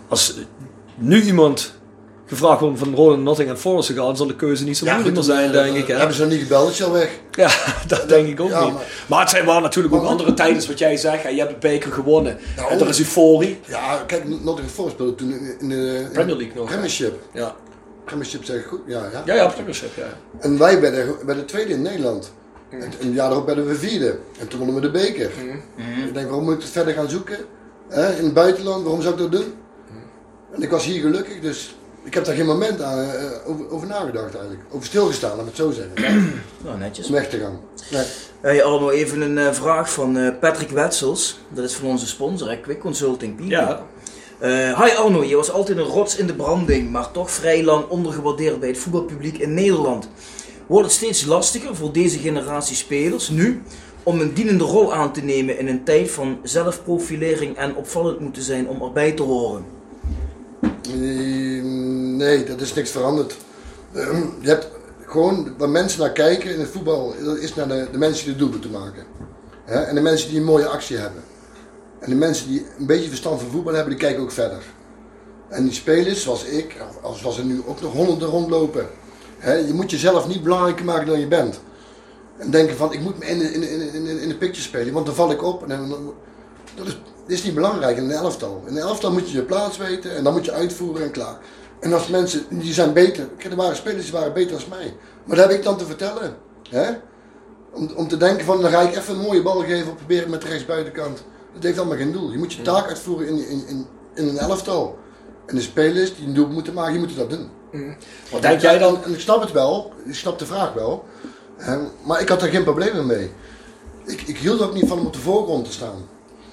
als nu iemand gevraagd wordt om van Roda naar Nottingham Forest te gaan, zal de keuze niet zo moeilijk meer zijn, denk ik. Hè? Hebben ze niet gebeld, al weg. Ja, dat denk ik ook Ja, niet. maar- Maar, het zijn wel natuurlijk ook andere tijden, wat jij zegt. hè. Je hebt de beker gewonnen. Nou, en er is euforie. Ja, kijk, Nottingham Forest speelde toen in, in de... Premier League nog? Premiership. Ja, Premiership zeg ik goed, ja. ja. ja, ja Premiership, ja. En wij werden, werden tweede in Nederland. En een jaar erop werden we vierde. En toen wonnen we de beker. Ik denk, waarom moet ik het verder gaan zoeken? Hè, in het buitenland, waarom zou ik dat doen? En ik was hier gelukkig, dus ik heb daar geen moment aan, eh, over, over nagedacht eigenlijk. Over stilgestaan, laat ik het zo zeggen. Nou, netjes. Om weg te gaan. Nee. Hey, allemaal even een eh, vraag van eh, Patrick Wetsels. Dat is van onze sponsor, hè, Quick Consulting People. Ja. Eh, hi Arno, je was altijd een rots in de branding, maar toch vrij lang ondergewaardeerd bij het voetbalpubliek in Nederland. Wordt het steeds lastiger voor deze generatie spelers nu om een dienende rol aan te nemen in een tijd van zelfprofilering en opvallend moeten zijn om erbij te horen? Eh, Nee, dat is niks veranderd. Eh, Je hebt gewoon waar mensen naar kijken in het voetbal, dat is naar de, de mensen die de doelpunten maken. En de mensen die een mooie actie hebben. En de mensen die een beetje verstand van voetbal hebben, die kijken ook verder. En die spelers, zoals ik, of zoals er nu ook nog honderden rondlopen. Je moet jezelf niet belangrijker maken dan je bent. En denken van, ik moet me in de, in, in, in, de- picture spelen, want dan val ik op. En dan, dat is, is niet belangrijk in een elftal. In een elftal moet je je plaats weten en dan moet je uitvoeren en klaar. En als mensen, die zijn beter, er waren spelers die waren beter dan mij. Maar dat heb ik dan te vertellen. Hè? Om, om te denken van, dan ga ik even een mooie bal geven of proberen met de rechtsbuitenkant. Dat heeft allemaal geen doel. Je moet je taak uitvoeren in, in, in, in een elftal. En de spelers die een doel moeten maken, die moeten dat doen. Wat denk jij dan? En ik snap het wel, ik snap de vraag wel. Hè, maar ik had er geen problemen mee. Ik, ik hield ook niet van om op de voorgrond te staan.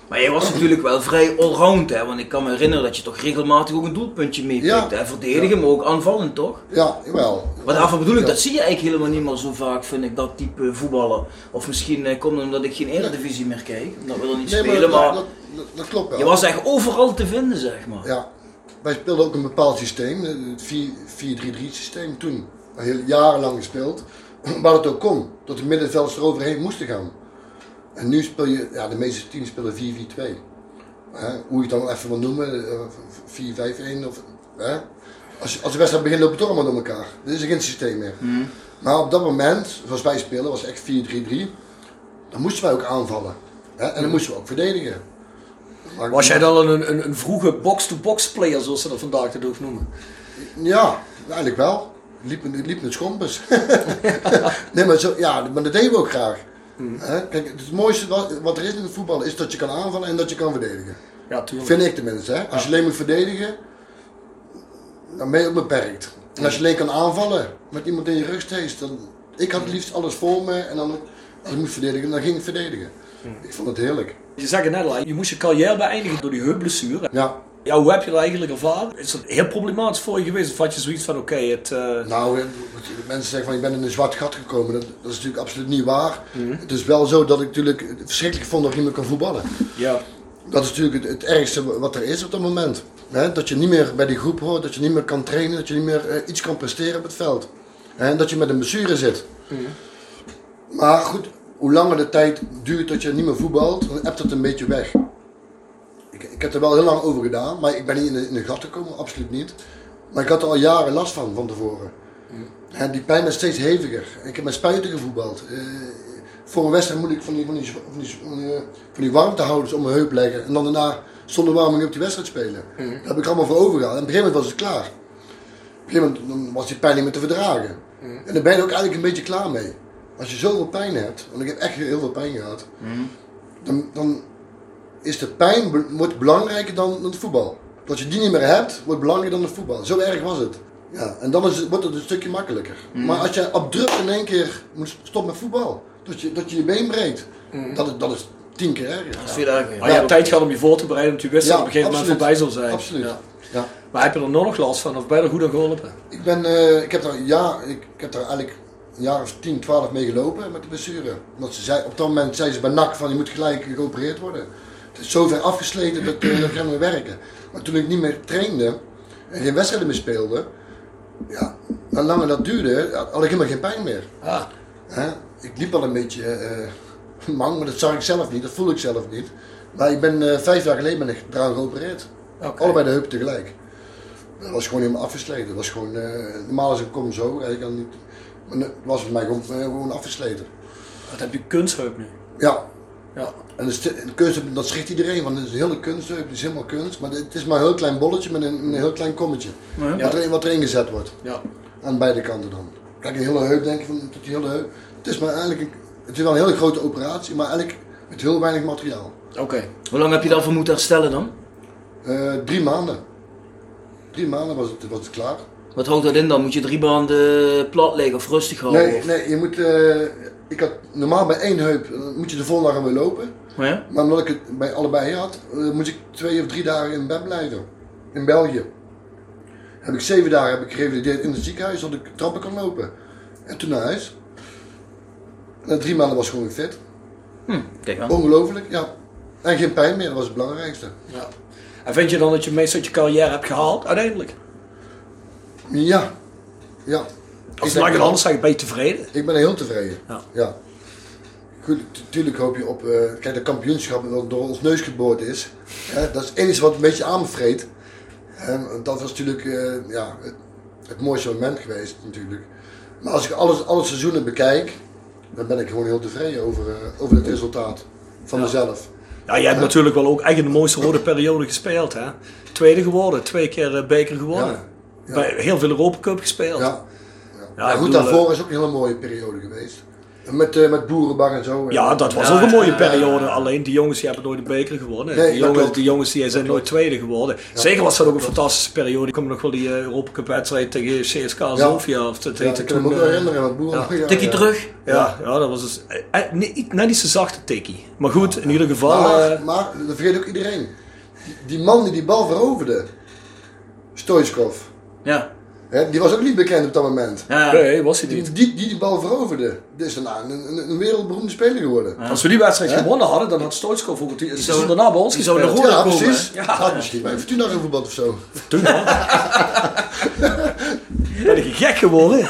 Maar jij was natuurlijk wel vrij allround, hè? want ik kan me herinneren dat je toch regelmatig ook een doelpuntje meepikt. Ja. hè? Verdedigen, maar ook aanvallend, toch? Ja, jawel. Maar daarvoor bedoel ik, Ja. dat zie je eigenlijk helemaal niet meer zo vaak, vind ik, dat type voetballen. Of misschien eh, komt het omdat ik geen eredivisie meer kijk, omdat we er niet Nee, maar spelen, dat, maar dat, dat, klopt wel. je was echt overal te vinden, zeg maar. Ja, wij speelden ook een bepaald systeem, het 4-3-3 systeem toen. Heel jarenlang gespeeld. Waar het ook kon, dat de middenvelders er overheen moesten gaan. En nu speel je, ja, de meeste teams spelen 4-4-2. Hè, Hoe je het dan even wil noemen, eh, 4-5-1 of. Hè? Als, als de wedstrijd begint, lopen toch allemaal door elkaar. Dit is er geen systeem meer. Maar op dat moment, zoals wij spelen, was het echt 4-3-3. Dan moesten wij ook aanvallen. Hè? En dan moesten we ook verdedigen. Maar- Was jij dan een, een, een vroege box-to-box player, zoals ze dat vandaag de dag noemen? Ja, eigenlijk wel. Het liep, het liep met schompers. nee, maar, zo, ja, maar dat deden we ook graag. Hè? Kijk, het mooiste wat, wat er is in het voetbal is dat je kan aanvallen en dat je kan verdedigen. Ja, tuurlijk. Vind ik tenminste. Hè? Als je alleen moet verdedigen, dan ben je ook beperkt. En als je alleen kan aanvallen met iemand in je rug steeds, dan... Ik had het liefst alles voor me en dan Als ik moest verdedigen, dan ging ik verdedigen. Ik vond het heerlijk. Je zei het net al, je moest je carrière beëindigen door die heupblessure. Ja, Ja, hoe heb je dat eigenlijk ervaren? Is dat heel problematisch voor je geweest? Of had je zoiets van, oké, het... eh, nou, mensen zeggen van ik ben in een zwart gat gekomen. Dat, dat is natuurlijk absoluut niet waar. Het is wel zo dat ik natuurlijk het verschrikkelijk vond dat ik niet meer kan voetballen. ja. Dat is natuurlijk het, het ergste wat er is op dat moment. Dat je niet meer bij die groep hoort, dat je niet meer kan trainen, dat je niet meer eh, iets kan presteren op het veld. En dat je met een blessure zit. Maar goed, hoe langer de tijd duurt dat je niet meer voetbalt, dan hebt het een beetje weg. Ik, heb er wel heel lang over gedaan, maar ik ben niet in de, in de gat gekomen, absoluut niet. Maar ik had er al jaren last van, van tevoren. En die pijn is steeds heviger. Ik heb met spuiten gevoetbald. Eh, voor een wedstrijd moet ik van die, van die, van die, van die, van die warmtehouders om mijn heup leggen. En dan daarna zonder warming op die wedstrijd spelen. Daar heb ik allemaal voor overgehaald. En op een gegeven moment was het klaar. Op een gegeven moment was die pijn niet meer te verdragen. En daar ben je er ook eigenlijk een beetje klaar mee. Als je zoveel pijn hebt, want ik heb echt heel veel pijn gehad, dan, dan is de pijn wordt belangrijker dan, het voetbal. Dat je die niet meer hebt, wordt belangrijker dan het voetbal. Zo erg was het. Ja, en dan is het, wordt het een stukje makkelijker. Maar als je abrupt in één keer moet stoppen met voetbal, dat je dat je, je been breekt, dat, is, dat is tien keer erger. Dat is veel erger. Maar je hebt tijd gehad om je voor te bereiden, want je wist dat Ja, op een gegeven moment voorbij zou zijn. Absoluut. Ja. Ja. Maar heb je er nog last van, of ben je er goed aan geholpen? Ik, ben, eh, ik, heb daar, ja, ik, ik heb daar eigenlijk een jaar of 10, 12 mee gelopen met de blessure. Omdat ze zei, op dat moment zei ze bij NAC van je moet gelijk geopereerd worden. Het is zo ver afgesleten dat, eh, dat niet meer werken. Maar toen ik niet meer trainde en geen wedstrijden meer speelde, ja, hoe langer dat duurde, had ik helemaal geen pijn meer. Ah. Hè? Ik liep al een beetje eh mang, maar dat zag ik zelf niet, dat voel ik zelf niet. Maar ik ben eh, vijf jaar geleden ben ik eraan geopereerd. Allebei de heupen tegelijk. Dat was gewoon helemaal afgesleten. Dat was gewoon, normaal is een kom zo, ik kan niet, maar dat was voor mij gewoon, gewoon afgesleten. Wat heb je kunstheup nu? Ja, Ja. en de, st- de kunst, dat schrikt iedereen, want het is een hele kunstheup, het is helemaal kunst. Maar het is maar een heel klein bolletje met een, met een heel klein kommetje. Ja. Wat, erin, wat erin gezet wordt, Ja. aan beide kanten dan. Kijk, een hele heup denk je van, tot die hele heup. Het is maar eigenlijk, een, het is wel een hele grote operatie, maar eigenlijk met heel weinig materiaal. Oké. Hoe lang heb je daarvoor moeten herstellen dan? Eh, drie maanden. Drie maanden was het, was het klaar. Wat houdt dat in dan? Moet je drie maanden plat liggen of rustig houden? Nee, of- nee, je moet, eh, ik had normaal bij één heup, eh, moet je de volgende dag weer lopen. Maar ja? Maar omdat ik het bij allebei had, eh, moest ik twee of drie dagen in bed blijven. In België. Heb ik zeven dagen heb ik gerevalideerd in het ziekenhuis, dat ik trappen kan lopen. En toen naar huis. Na drie maanden was ik gewoon weer fit. Hm, kijk aan. Ongelooflijk, ja. En geen pijn meer, dat was het belangrijkste. Ja. En vind je dan dat je meest uit je carrière hebt gehaald, uiteindelijk? Ja. Ja. Als het denk lang wel. anders zeg, ben je tevreden? Ik ben heel tevreden. Ja. ja. Goed, natuurlijk hoop je op, eh, kijk, de kampioenschap dat door ons neus geboord is. Hè, dat is het enige wat een beetje aan me vreet. Hè, dat was natuurlijk eh, ja, het, het mooiste moment geweest natuurlijk. Maar als ik alles, alle seizoenen bekijk, dan ben ik gewoon heel tevreden over, eh, over het resultaat van mezelf. Ja, jij hebt natuurlijk wel ook echt in de mooiste rode periode gespeeld, hè? Tweede geworden, twee keer beker gewonnen. Ja. Ja. Bij heel veel Europa Cup gespeeld. Ja. Ja, goed, daarvoor is ook een hele mooie periode geweest. Met, eh met Boerenbak en zo. Ja, dat was Ja, ook een mooie ja, periode. Alleen die jongens die hebben nooit de beker gewonnen. Nee, die, jongens, die jongens die zijn nooit tweede geworden. Zeker was dat ook een fantastische periode. Ik me nog wel die eh, Europa Cup wedstrijd tegen CSK Sofia. Of dat Ja, heette ik kan me toen. eh, herinneren. Ja, Tikje ja. terug. ja, ja, dat was dus, eh, eh, niet, net niet zo zachte tikkie. Maar goed, in ieder geval. Maar, eh, maar, dat vergeet ook iedereen. Die, die man die die bal veroverde, Stoichkov, Ja. Hè, die was ook niet bekend op dat moment. ja. nee, was hij Die, niet. die, die die bal veroverde, die is daarna een, een, een wereldberoemde speler geworden. Als we die wedstrijd gewonnen hadden, dan had Stoitskov ook het het seizoen daarna bij ons die zou gespeeld. naar Ja, komen, precies. Ja, had misschien bij Fortuna gevoetbald of zo. Toen al. Ben ik gek geworden?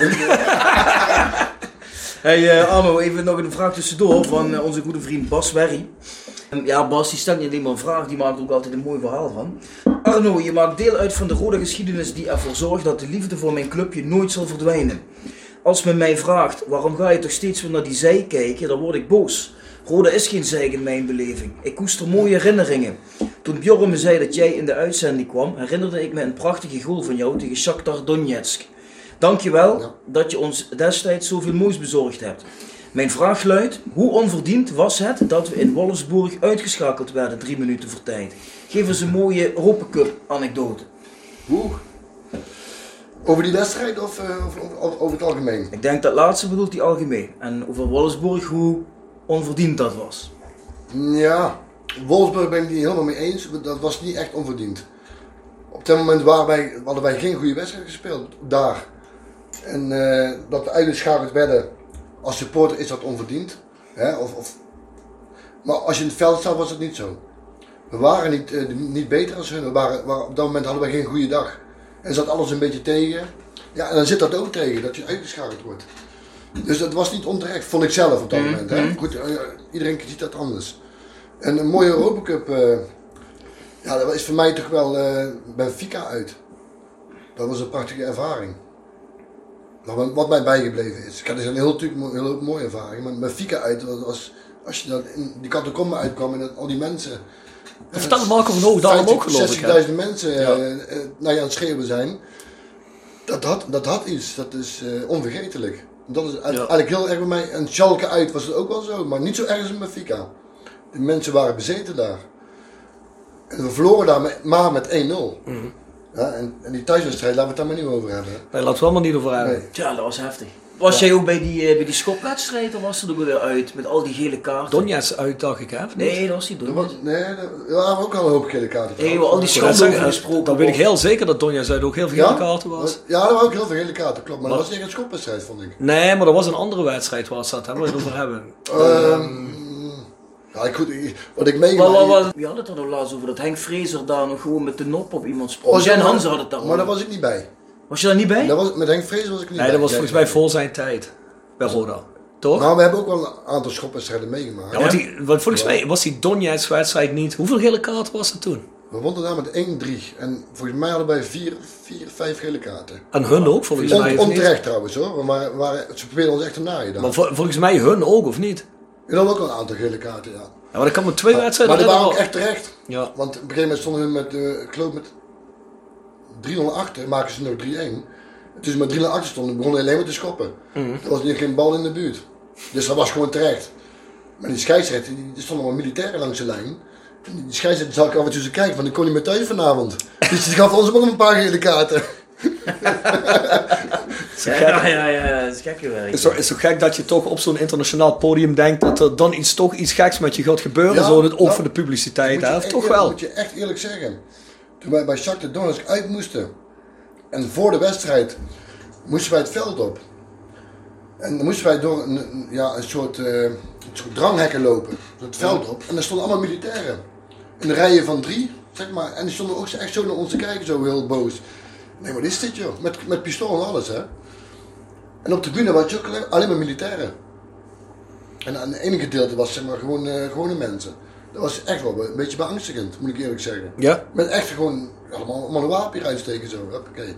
Hey eh, Arno, even nog een vraag tussendoor van eh, onze goede vriend Bas Werry. Ehm, Ja, Bas die stelt niet alleen maar een vraag, die maakt ook altijd een mooi verhaal van. Arno, je maakt deel uit van de rode geschiedenis die ervoor zorgt dat de liefde voor mijn clubje nooit zal verdwijnen. Als men mij vraagt, waarom ga je toch steeds weer naar die zij kijken, dan word ik boos. Roda is geen zij in mijn beleving. Ik koester mooie herinneringen. Toen Bjorn me zei dat jij in de uitzending kwam, herinnerde ik me een prachtige goal van jou tegen Shakhtar Donetsk. Dankjewel Ja. dat je ons destijds zoveel moois bezorgd hebt. Mijn vraag luidt, hoe onverdiend was het dat we in Wolfsburg uitgeschakeld werden drie minuten voor tijd? Geef eens een mooie Europa Cup anekdote. Hoe? Over die wedstrijd of eh, over, over, over het algemeen? Ik denk dat laatste bedoelt hij algemeen. En over Wolfsburg, hoe onverdiend dat was. Ja, Wolfsburg ben ik het niet helemaal mee eens. Dat was niet echt onverdiend. Op dat moment waren wij, hadden wij geen goede wedstrijd gespeeld daar. En eh, dat we uitgeschakeld werden als supporter is dat onverdiend. Hè? Of, of, maar als je in het veld staat was het niet zo. We waren niet, eh, niet beter als hun. We waren, waren- op dat moment hadden we geen goede dag. En zat alles een beetje tegen. Ja, en dan zit dat ook tegen, dat je uitgeschakeld wordt. Dus dat was niet onterecht, vond ik zelf op dat moment. Hè? Goed, eh, iedereen ziet dat anders. En een mooie Europa Cup, eh, ja, dat is voor mij toch wel eh Benfica uit. Dat was een prachtige ervaring. Wat, wat mij bijgebleven is. Ik had dus een heel, mo- heel mooie ervaring, maar Benfica uit was, was als je dan in die catacombe uitkwam en dat al die mensen. Dat vertelde Marco van Hoogdalem ook, geloof ik, hè? 60.000 mensen Ja. eh, eh, naar je aan het schreeuwen zijn. Dat had, dat had iets, dat is eh, onvergetelijk. Dat is eigenlijk heel erg bij mij. En Schalke uit was het ook wel zo, maar niet zo erg als in Benfica. De mensen waren bezeten daar. En we verloren daar met- maar met 1-0. Mhm. Ja, en, en die thuiswedstrijd, laten we het daar maar niet over hebben. Nee, laten we allemaal niet over hebben. Nee. Tja, dat was heftig. Was jij ook bij die, eh, bij die schopwedstrijd of was er ook weer uit met al die gele kaarten? Donetsk uit, dacht ik, hè? niet? Nee, dat was die Er Donetsk. was, nee, er er waren ook al een hoop gele kaarten. Nee, trouwens. al die zeggen, gesproken. Dan weet ik heel zeker dat Donetsk uit ook heel veel Ja? gele kaarten was. Ja, er waren ook heel veel gele kaarten, klopt. Maar Maar- dat was niet een schopwedstrijd, vond ik. Nee, maar dat was een andere wedstrijd was dat, hè, waar we het over hebben. Ehm, ja, ik, goed, ik- wat ik meegemaakt... wie had het er nog laatst over? Dat Henk Vrezer daar nog gewoon met de nop op iemand sprong. Oh, Jen maar- Hansen had het daar Maar daar was ik niet bij. Was je daar niet bij? Dat was, met Henk Vrees was ik niet bij. Nee, dat was volgens mij voor zijn tijd. Bij Roda. Toch? Maar we hebben ook wel een aantal schopwedstrijden meegemaakt. Ja, want, die, want volgens mij was die Donetsk-wedstrijd niet... Hoeveel gele kaarten was er toen? We wonnen daar met 1-3. En volgens mij hadden wij 4, 4 5 gele kaarten. En hun ook, volgens On, mij, niet? onterecht trouwens hoor. Waren, waren, ze probeerden ons echt te naaien dan. Maar vol- volgens mij hun ook, of niet? En dan ook wel een aantal gele kaarten, ja. Ja, maar ik kan me twee wedstrijden maar die waren ook echt terecht. Ja. Want op een gegeven moment stonden we met, eh, ik geloof met 3-0 achter, maken ze nog 3-1. Toen ze met 3-0 achter stonden, begonnen alleen maar te schoppen. Mhm. Er was niet, geen bal in de buurt. Dus dat was gewoon terecht. Maar die scheidsrechter, die, die stonden allemaal militairen langs de lijn. En die scheidsrechter zag ik af en toe kijken, van ik kon niet meer thuis vanavond. Dus die gaf ons ook nog een paar gele kaarten. Ja, ja, ja, dat is gekke werk. Het is, het is toch gek dat je toch op zo'n internationaal podium denkt dat er dan iets, toch iets geks met je gaat gebeuren. Ja, zo, dat ook nou, voor de publiciteit, hè? toch wel? moet je echt eerlijk zeggen. Toen wij bij Shakhtar Donetsk uit moesten. En voor de wedstrijd moesten wij het veld op. En dan moesten wij door een, ja, een, soort, eh, een soort dranghekken lopen. Het veld op. En er stonden allemaal militairen. In de rijen van drie, zeg maar. En die stonden ook echt zo naar ons te kijken, zo heel boos. Nee, wat is dit joh? Met, met pistool en alles hè. En op de bühne was je ook alleen, alleen maar militairen. En aan het ene gedeelte was zeg maar gewoon eh, gewone mensen. Dat was echt wel een beetje beangstigend, moet ik eerlijk zeggen. Ja? Met echt gewoon allemaal, allemaal een wapen uitsteken zo. Oké.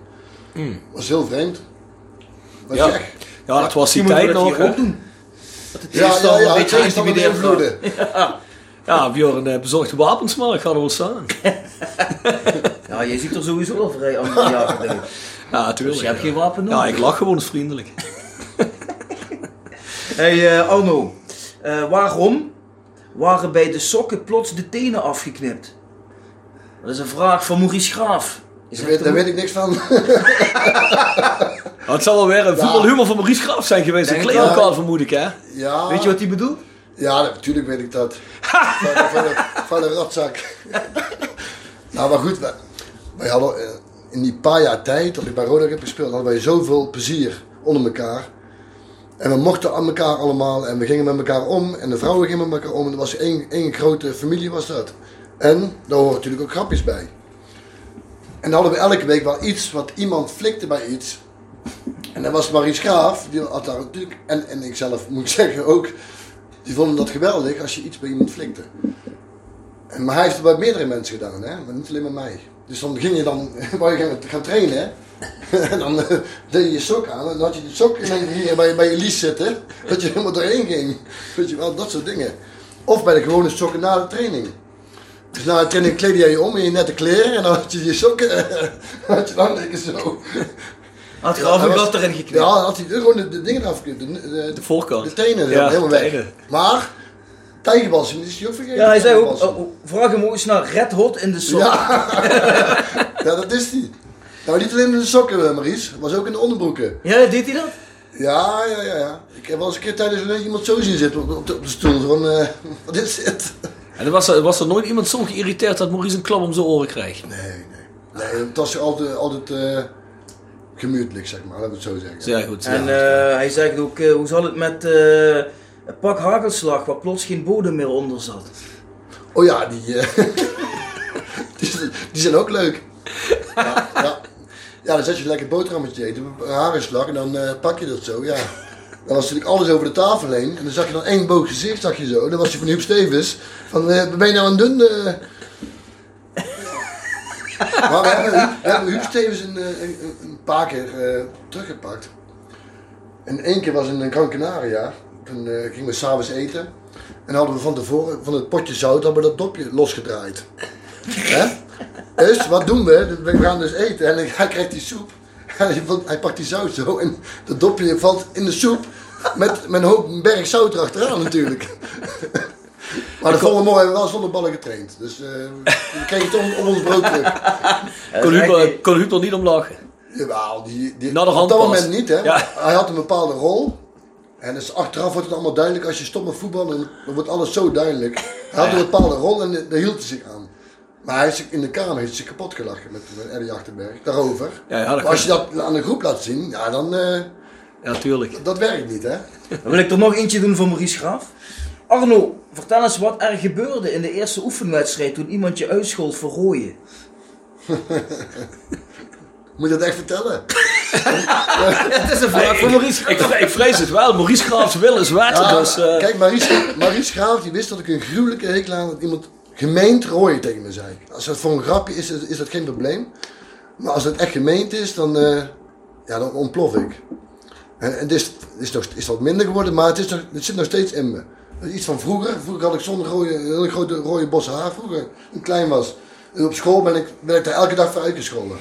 was heel vreemd. Was Ja. echt. Ja, dat was die tijd nog. doen. Dat de Ja, ja, ja, een ik beetje wordt. beïnvloeden. Ja, Bjorn uh, bezorgde wapensmaak hadden we staan. Ja, je ziet er sowieso wel vrij uit. Ja, natuurlijk. Dus je hebt geen wapen nodig. Ja, ik lach gewoon eens vriendelijk. Hey eh, Arno, eh, waarom waren bij de sokken plots de tenen afgeknipt? Dat is een vraag van Maurice Graaf. Is Daar weet, daar weet ik niks van. Het zal wel weer een voetbalhumor van Maurice Graaf zijn geweest. Een Denk wel. vermoed ik, hè? Ja, Weet je wat hij bedoelt? Ja, natuurlijk weet ik dat. van, de, van, de rotzak. nou, maar goed, wij, wij hadden eh, in die paar jaar tijd dat ik bij Roda heb gespeeld, hadden wij zoveel plezier onder elkaar. En we mochten aan elkaar allemaal en we gingen met elkaar om en de vrouwen gingen met elkaar om. En dat was één, één grote familie was dat. En daar horen natuurlijk ook grapjes bij. En dan hadden we elke week wel iets wat iemand flikte bij iets. En dat was Maurice Graaf, die had daar natuurlijk, en, en ik zelf moet zeggen ook, die vonden dat geweldig als je iets bij iemand flikte. En, maar hij heeft het bij meerdere mensen gedaan, hè? maar niet alleen bij mij. Dus dan ging je dan, wou je gaan, gaan trainen, en dan eh, deed je je sok aan en dan had je die sok ging je bij, bij je lies zitten, dat je helemaal doorheen ging. Weet je wel, dat soort dingen. Of bij de gewone sokken na de training. Dus na de training kleedde jij je om in je nette kleren en dan had je je sokken, had je dan lekker zo. Had een was- gat erin geknipt? Ja, dan had hij gewoon de, de dingen eraf, de, de, De voorkant. de tenen Ja, helemaal weg. tenen. Maar, tijgerbalsem is hij ook vergeten. Ja, hij zei ook, oh, vraag hem ook eens naar Red Hot in de sok. Ja. ja, dat is hij. Nou, niet alleen in de sokken, eh, Maries, was ook in de onderbroeken. Ja, deed hij dat? Ja, ja, ja, ja. Ik heb wel eens een keer tijdens een iemand zo zien zitten op, op de, op de stoel. Van, eh, wat is dit? En er was, er was er nooit iemand zo geïrriteerd dat Maurice een klap om zijn oren kreeg. Nee, nee. Nee, het was altijd, altijd eh gemütelijk, zeg maar. Laten we het zo zeggen. Zeer goed. En ja. eh, hij zegt ook, eh, hoe zal het met eh, een pak hagelslag waar plots geen bodem meer onder zat? Oh ja, die, eh, die, zijn- ook leuk. Ja, ja. dan zet je lekker boterhammetje eten, een harenslag en dan eh, pak je dat zo, ja. Dan was natuurlijk alles over de tafel heen en dan zag je dan één boog gezicht, zag je zo. Dan was hij van Huub Stevens, van eh, ben je nou doen? eh? maar we hebben, Huub- Stevens een, een, een- een paar keer teruggepakt. En één keer was in Gran Canaria, toen eh, gingen we s'avonds eten. En hadden we van tevoren van het potje zout hadden we dat dopje losgedraaid. Hè? Dus wat doen we? We gaan dus eten en hij krijgt die soep. Hij, hij pakt die zout zo en dat dopje valt in de soep met, met een hoop een berg zout erachteraan natuurlijk. Maar de volgende morgen hebben we wel zonder ballen getraind. Dus eh, we kregen het om, om ons brood terug. kon, Huub, er- niet- kon Huub er niet om lachen. Jawel, die, die, Nou, op dat moment niet, hè. Ja. Hij had een bepaalde rol. En dus achteraf wordt het allemaal duidelijk. Als je stopt met voetballen, dan, dan wordt alles zo duidelijk. Hij had een bepaalde rol en daar hield hij zich aan. Maar hij is in de kamer heeft zich kapot gelachen met, met Eddie Achterberg, daarover. Ja, ja, maar als je dat aan de groep laat zien, ja, dan... eh, Ja, tuurlijk. dat werkt niet, hè. Dan wil ik er nog eentje doen voor Maurice Graaf. Arno, vertel eens wat er gebeurde in de eerste oefenwedstrijd toen iemand je uitschold voor rooien. Moet je dat echt vertellen? Het is een vraag voor Maurice Ik, ik vrees het wel. Maurice Graafs wil is wet. Ja, dus, eh, Kijk, Maries, Maries Graaf die wist dat ik een gruwelijke hekel aan dat iemand gemeend rooien tegen me zei. Als dat voor een grapje is, is dat geen probleem. Maar als het echt gemeend is, dan, eh, ja, dan ontplof ik. En, is, is, nog, is wat minder geworden, maar het, is nog, het zit nog steeds in me. Iets van vroeger. Vroeger had ik zo'n rode, een hele grote rode bos haar, vroeger toen ik klein was. En op school ben ik, ben ik daar elke dag voor uitgescholden.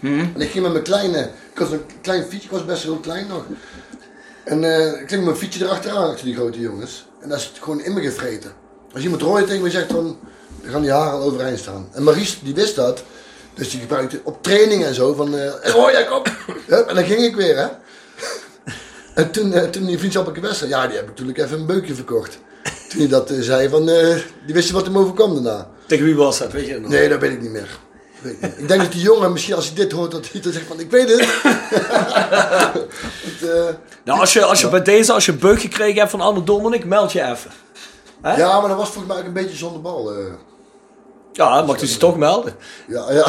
En ik ging met mijn kleine, ik was een klein fietsje, ik was best heel klein nog. En eh, ik ging met mijn fietsje erachteraan achter die grote jongens. En dat is gewoon in me gevreten. Als iemand rooien tegen me zegt, dan, dan gaan die haren al overeind staan. En Maries, die wist dat. Dus die gebruikte op training en zo van, eh rooi, jij kom. Hup, en dan ging ik weer, hè. En toen, eh, toen die vriendschappelijke wedstrijd, ja, die heb ik natuurlijk even een beukje verkocht. Toen hij dat zei, van, die wist je wat hem overkwam daarna. tegen wie was dat? Weet je nog? Nee, dat weet ik niet meer. Weet ik, niet. ik denk dat die jongen, misschien als hij dit hoort, dat hij dan zegt van, ik weet het. Het, eh, Nou, als je, als je bij deze, als je beuk gekregen hebt van Arno Dominic, meld je even. Hè? Ja, maar dat was volgens mij ook een beetje zonder bal. eh. Ja, mag hij zich toch melden. ja, ja.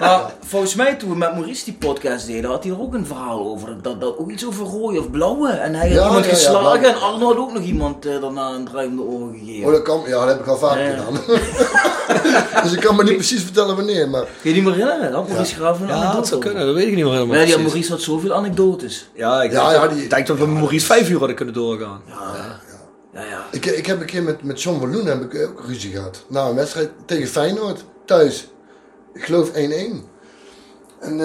Maar volgens mij toen we met Maurice die podcast deden, had hij er ook een verhaal over. Dat, dat, ook iets over rode of blauwe. En hij had Ja, iemand ja, ja, geslagen en Arno had ook nog iemand eh, daarna een de oren Oh, gegeven. dat, kan, ja, dat heb ik al vaker Ja. gedaan. dus ik kan me niet precies vertellen wanneer, maar... Kun je die maar herinneren? Dat Maurice Graaf een Ja, anekdote dat zou over. kunnen. Dat weet ik niet meer helemaal ja, precies. Maurice had zoveel anekdotes. Ja, ik Ja, denk, ja, dat- die- ik denk dat we met Maurice vijf uur hadden kunnen doorgaan. Ja, ja. Ik, ik heb een keer met, met John van Loen heb ik ook ruzie gehad. Na een wedstrijd tegen Feyenoord, thuis. Ik geloof 1-1. En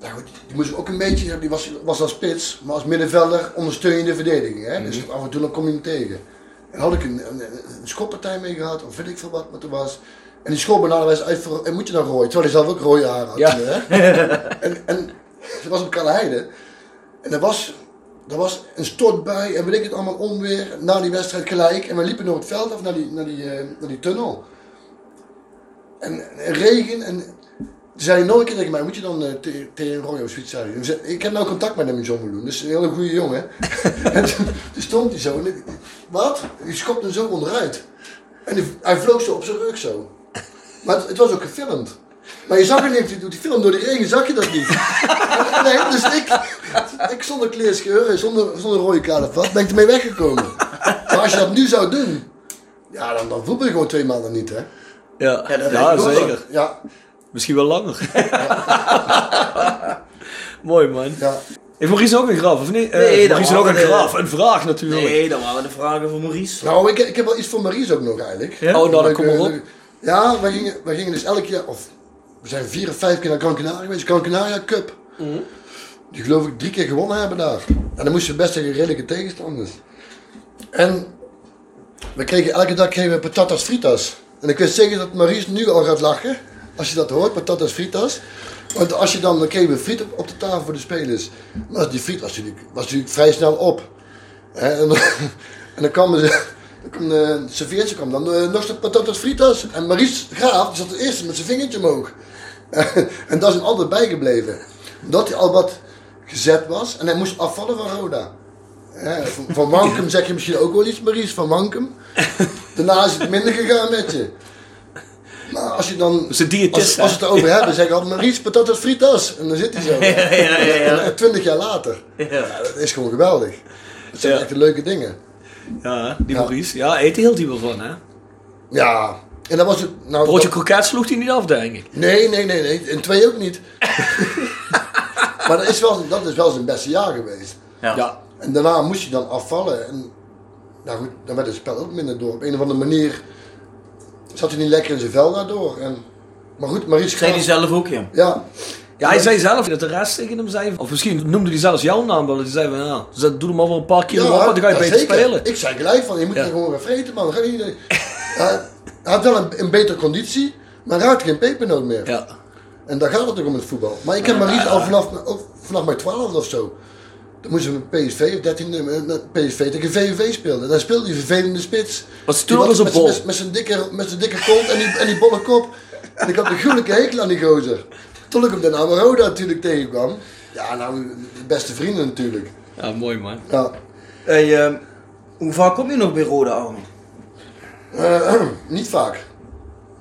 ja, goed, die moest ook een beetje, die was, was als spits, maar als middenvelder ondersteun je de verdediging. Hè? Dus af en toe dan kom je hem tegen. En had ik een, een, een schoppartij mee gehad, of weet ik veel wat, wat er was. En die benaderde eens uit voor, en moet je dan rooien? Terwijl hij zelf ook rode haar had. Ja. Hè? en, en dat was op Kalleheide. En er was, er was een stortbui en weet ik het allemaal onweer na die wedstrijd gelijk. En we liepen door het veld af naar die, naar die, eh, naar die tunnel. En, en regen en toen zei hij nog een keer tegen mij, moet je dan te- tegen Roy of zoiets zeggen? Ik zei, Ik heb nou contact met hem, John Meloen, dus een hele goede jongen. en toen, toen stond hij zo en ik, wat? Die schopte hem zo onderuit. En die- hij vloog zo op zijn rug zo. Maar het, het was ook gefilmd. Maar je zag het niet, die film door de regen zag je dat niet. nee, dus ik, ik zonder kleerscheur, zonder, zonder rode kaart of wat, ben ik ermee weggekomen. Maar als je dat nu zou doen, ja, dan, dan voetbal je gewoon twee maanden niet, hè? Ja, ja, zeker. Ja, Misschien wel langer. Mooi man. ja. Heeft Maurice ook een graf, of niet? Eh, Nee, dat Maurice ook een de- graf. Een vraag natuurlijk. Nee, dat waren de vragen van Maurice. Nou, ik, ik heb wel iets voor Maries ook nog eigenlijk. Oh, nou, dan kom maar op. Ja, wij gingen, wij gingen dus elk jaar, of we zijn vier of vijf keer naar Gran Canaria geweest, Gran Canaria Cup. Mhm. Die geloof ik drie keer gewonnen hebben daar. En dan moesten we best tegen redelijke tegenstanders. En we kregen elke dag kregen we patatas fritas. En ik weet zeker dat Maries nu al gaat lachen, als je dat hoort, patatas fritas. Want als je dan, dan kreeg je friet op, op de tafel voor de spelers. Maar die friet was natuurlijk, was natuurlijk vrij snel op. En, dan- en dan kwam, ze, dan kwam de serveertje kwam dan eh, nog de patatas fritas. En Maries Graaf zat het eerste met zijn vingertje omhoog. en dat is hem altijd bijgebleven. Omdat hij al wat gezet was en hij moest afvallen van Roda. Van, van Wankum zeg je misschien ook wel iets, Maries, van Wankum. Daarna is het minder gegaan met je. Maar als je dan. Als, als we het over hebben, zeggen altijd Maries, patatas fritas. En dan zit hij zo. Ja, ja, ja, ja. Twintig jaar later. Ja. Dat is gewoon geweldig. Dat zijn echt de leuke dingen. Ja, die. Maurice. Ja, eet hield hij wel van, hè? Ja. En dat was het. Nou, Broodje dat- kroket sloeg hij niet af, denk ik. Nee, nee, nee, nee. En twee ook niet. maar dat is, wel, dat is wel zijn beste jaar geweest. Ja. Ja. En daarna moest je dan afvallen. En nou goed, dan werd het spel ook minder door. Op een of andere manier zat hij niet lekker in zijn vel daardoor. En, maar goed, Maries Zei hij zelf ook, ja. Ja, Ja, hij zei zelf dat de rest tegen hem zei, of misschien noemde hij zelfs jouw naam wel. Hij zei van, ja, dus doe hem al wel een paar kilo op, dan ga je ja, beter zeker. spelen. Ik zei gelijk van, je moet Ja. hier gewoon gaan vreten man. Ga niet, hij, hij had wel een, een betere conditie, maar hij raakte geen pepernoot meer. Ja. En daar gaat het ook om het voetbal. Maar ik heb Maries al vanaf, ook vanaf mijn 12 of zo. Dan moesten we met PSV of 13 eh, met PSV tegen VVV speelden. Dan speelde die vervelende spits. Was Die toen een met- bol. Met, met zijn dikke, met zijn dikke kont en die, en die bolle kop. En ik had een gruwelijke hekel aan die gozer. Tot ik hem daarna met Roda natuurlijk tegenkwam. Ja, nou, de beste vrienden natuurlijk. Ja, mooi man. Ja. Hey, ehm, hoe vaak kom je nog bij Rode Army? Niet vaak.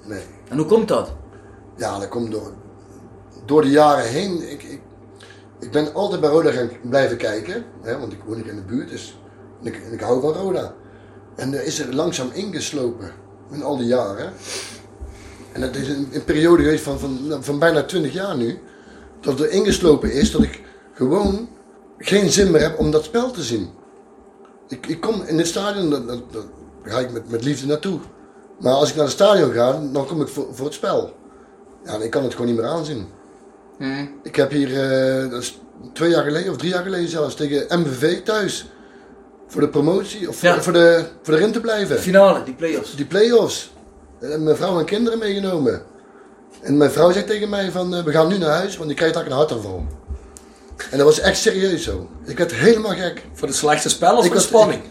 Nee. En hoe komt dat? Ja, dat komt door, door de jaren heen. Ik, ik, ik ben altijd bij Roda gaan blijven kijken. Hè, want ik woon hier in de buurt. Dus, en, ik, en ik hou van Roda. En er is er langzaam ingeslopen. In al die jaren. En dat is een, een periode geweest van, van, nou, van bijna 20 jaar nu. Dat er ingeslopen is dat ik gewoon geen zin meer heb om dat spel te zien. Ik, ik kom in dit stadion, dat, dat, dat- daar ga ik met, met liefde naartoe. Maar als ik naar het stadion ga, dan kom ik voor, voor het spel. Ja, en ik kan het gewoon niet meer aanzien. Ik heb hier, eh, dat is twee jaar geleden of drie jaar geleden zelfs, tegen MVV thuis. Voor de promotie, of voor, Ja. voor, de, voor erin te blijven. Finale, die play-offs. Die play-offs. Mijn vrouw en kinderen meegenomen. En mijn vrouw zegt tegen mij van, eh, we gaan nu naar huis, want je krijgt eigenlijk een hartaanval. En dat was echt serieus zo. Ik werd helemaal gek. Voor de slechte spel of Ik voor de was- spanning?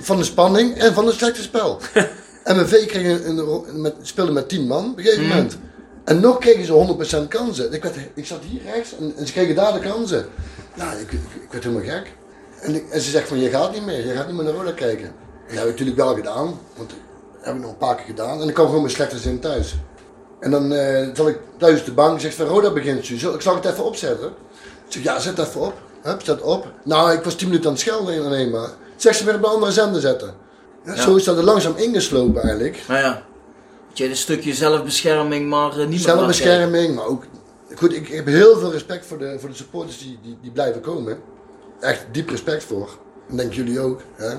Van de spanning en van het slechte spel. MVV kreeg een, een, ro- met, speelde met 10 man op een gegeven moment. En nog kregen ze 100% kansen. Ik, werd, ik zat hier rechts en, en ze kregen daar de kansen. Nou, ik, ik, ik werd helemaal gek. En, ik- en ze zegt van, je gaat niet meer, je gaat niet meer naar Roda kijken. En dat heb ik natuurlijk wel gedaan, want dat heb ik nog een paar keer gedaan. En ik kwam gewoon met slechte zin thuis. En dan eh zat ik thuis de bank, zegt van Roda begint. Zal- Ik zal het even opzetten. Ik zeg, ja, zet even op. Hup, zet op. Nou, ik was 10 minuten aan het schelden alleen maar. Zeg ze weer op een andere zender zetten. Ja, Zo is dat er langzaam ingeslopen eigenlijk. Nou ja, dat je een stukje zelfbescherming maar eh, niet meer Zelfbescherming, maar ook... Goed, ik heb heel veel respect voor de, voor de supporters die, die, die blijven komen. Echt diep respect voor. En denk jullie ook. Hè?